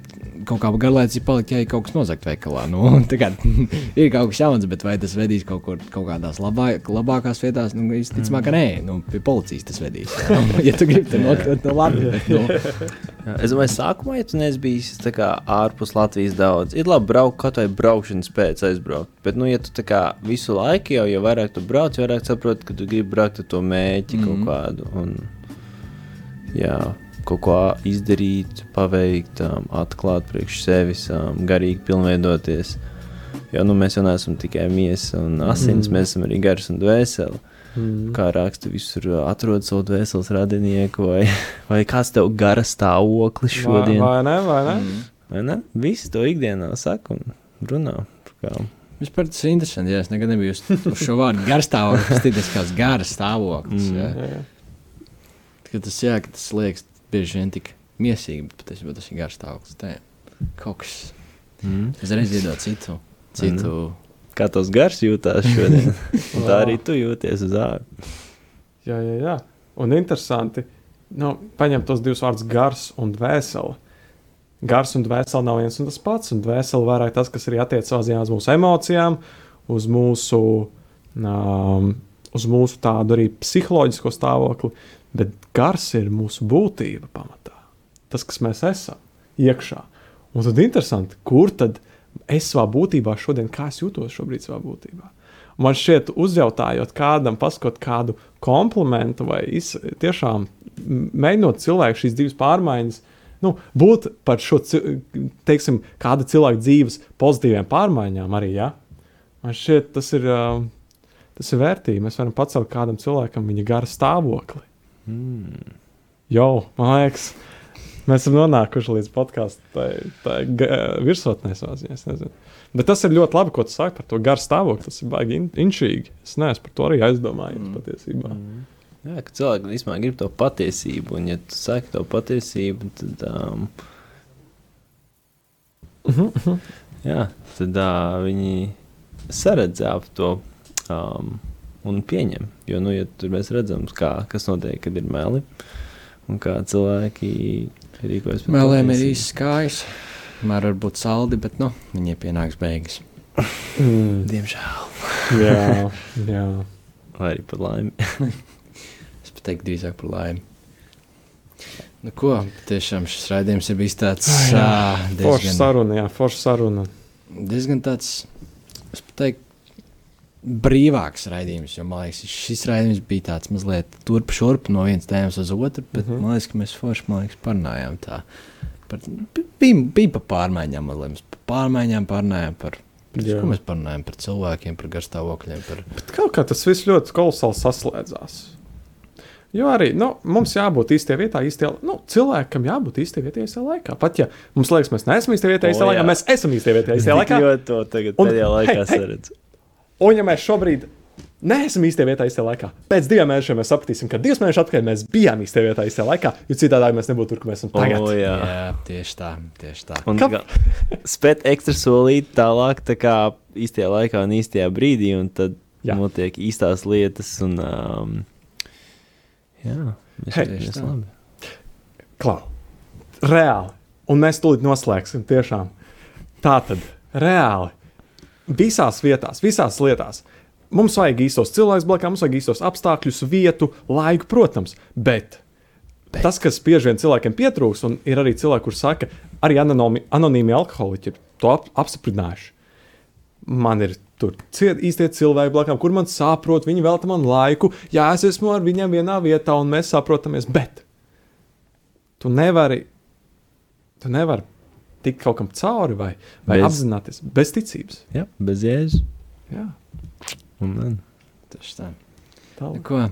kaut kā garlaicīgi palikt, ja ir kaut kas nozagt veikalā. Nu, kā, ir kaut kas jauns, bet vai tas vedīs kaut, kur, kaut kādās labā, labākās vietās? Nu, Visticamāk, ka nē, nu, pie policijas tas vedīs. Jā. ja tu gribi tur nokļūt, nu labi. Bet, nu. Es domāju, sākumā, ja tu neesi bijis kā, ārpus Latvijas daudz, ir labi braukt kaut vai braukšanas pēc aizbraukt. Bet, nu, ja tu kā, visu laiku jau, jo vairāk tu brauc, vairāk saproti, ka tu gribi braukt ar to mēķi mm -hmm. kaut kādu. Un, jā kaut ko izdarīt, paveikt, um, atklāt priekš sevis, um, garīgi pilnveidoties. Jo nu, mēs jau neesam tikai miesa un asins, mm. mēs esam arī gars un dvēseli. Mm. Kā raksta, visur uh, atrod savu dvēseles radinieku, vai, vai kāds tev gara stāvoklis šodien. Vai, vai ne? Vai ne? Mm. Vai ne? Visi to ikdienā saka un runā. Vispār tas ir interesanti. Jā, es nekad nebiju uz, šo vārdu garstāvoklis, tas ir kā garas stāvoklis. Mm. Jā. Jā. Ka tas, jā, ka tas liekas bieži vien tik mīsīgi, bet patiesībā tas ir garš stāvoklis. Tā kaut kas. Mm. Es reiz iedodu citu. citu. Mm. Kā tas gars jūtas šodien? tā arī tu jūties uz ārā. Jā, jā, jā. Un interesanti, nu, paņemt tos divus vārdus gars un dvēseli. Gars un dvēseli nav viens un tas pats, un dvēseli vairāk tas, kas arī attiecās uz mūsu emocijām, uz mūsu, um, uz mūsu tādu arī psiholoģisko stāvokli. Bet gars ir mūsu būtība pamatā. Tas, kas mēs esam iekšā. Un tad interesanti, kur tad es savā būtībā šodien, kā es jūtos šobrīd savā būtībā. Man šķiet, uzjautājot kādam, paskot kādu komplimentu, vai iz, tiešām mēģinot cilvēku šīs divas pārmaiņas, nu, būt par šo, teiksim, kāda cilvēka dzīves pozitīviem pārmaiņām arī, ja? man šķiet, tas ir, tas ir vērtīgi. Mēs varam pacelt kādam cilvēkam viņa gara stāvokli. Mm. Jau, man liekas, mēs esam nonākuši līdz podkāstu virsotnē. Bet tas ir ļoti labi, ko tu saki par to garu stāvokli. Tas ir baigi in inčīgi. Es neesmu par to arī aizdomājies mm. patiesībā. Mm. Jā, ka cilvēki īstenībā grib to patiesību, un, ja tu saki to patiesību, tad, um, uh -huh. jā, tad uh, viņi saredz ap to. Um, un pieņem. Jo, nu, ja tur mēs redzam, kā, kas notiek, kad ir meli un kā cilvēki rīkojas. Meliem ir īsts kājas, mēr var būt saldi, bet nu, viņiem pienāks beigas. Mm. Diemžēl. jā, jā. Vai arī par laimi. es pat teiktu drīzāk par laimi. Nu, ko tiešām šis raidījums ir bijis tāds diezgan... foršs saruna, jā, foršs saruna. Diezgan tāds, es teiktu, brīvāks raidījums. Jo, man liekas, šis raidījums bija tāds mazliet turp šurp no vienas tēmas uz otru, bet mm -hmm. man liekas, ka mēs forši liekas, parunājām tā. Par, bija, bija par pārmaiņām, mazliet par pārmaiņām, pārnājām par. Par ko mēs parunājam par cilvēkiem, par garstāvokļiem. Par... Bet kaut kā tas viss ļoti kolosāli saslēdzās. Jo arī nu, mums jābūt īstajā vietā, īstajā nu, cilvēkam jābūt īstajā vietā, īstajā laikā. Pat ja mums liekas, mēs neesam īstajā vietā, īstajā oh, laikā, mēs esam īstajā vietā, īstajā laikā. Jo to tagad pēdējā laikā hey, hey, saredz. Un ja mēs šobrīd neesam īstajā vietā, īstajā laikā, pēc diviem mēnešiem mēs sapratīsim, ka divus mēnešus atpakaļ mēs bijām īstajā vietā, īstajā laikā, jo citādi mēs nebūtu tur, kur mēs esam tagad. Oh, jā. jā, tieši tā. Tieši tā. Un kā, spēt ekstra solīt tālāk, tā kā īstajā laikā un īstajā brīdī, un tad jā. notiek īstās lietas. Un, um, jā, mēs hey, esam labi. Klau, reāli. Un mēs tūlīt noslēgsim tiešām. Tā tad reāli visās vietās, visās lietās. Mums vajag īstos cilvēkus blakus, mums vajag īstos apstākļus, vietu, laiku, protams, bet Bet. Tas, kas bieži vien cilvēkiem pietrūks, un ir arī cilvēki, kuriem saka, arī anonīmi, anonīmi alkoholiķi ir to ap, apstiprinājuši. Man ir tur ciet, īstie cilvēki blakus, kur man saprot, viņi velta man laiku, ja es esmu ar viņiem vienā vietā un mēs saprotamies. Bet tu nevari, tu nevari tikt kaut kam cauri vai, vai bez, apzināties bez ticības. Jā, bez jēzus. Jā. Un. Tas tā. Tālāk. Ko?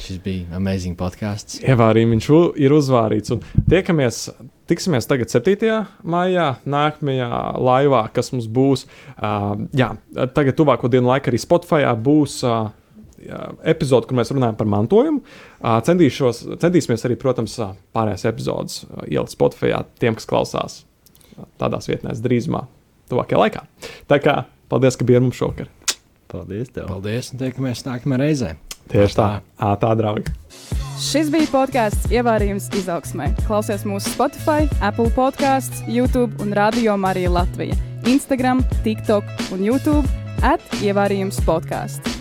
Šis bija amazing podkāsts. Ievārījumi viņš ir uzvārīts. Un tiekamies, tiksimies tagad 7. maijā, nākamajā laivā, kas mums būs. Uh, jā, tagad tuvāko dienu laikā arī Spotify būs. Uh, epizode, kur mēs runājam par mantojumu. Centīšos, centīsimies arī, protams, pārējās epizodes ielikt Spotify tiem, kas klausās tādās vietnēs drīzumā, tuvākajā laikā. Tā kā paldies, ka bijāt mums šovakar. Paldies! Tev. Paldies! Un tiekamies nākamajā reizē. Tieši tā, tā, tā draugi. Šis bija podkāsts Ievārījums izaugsmē. Klausies mūsu Spotify, Apple podkāsts, YouTube un Radio Marija Latvija. Instagram, TikTok un YouTube at Ievārījums podkāsts.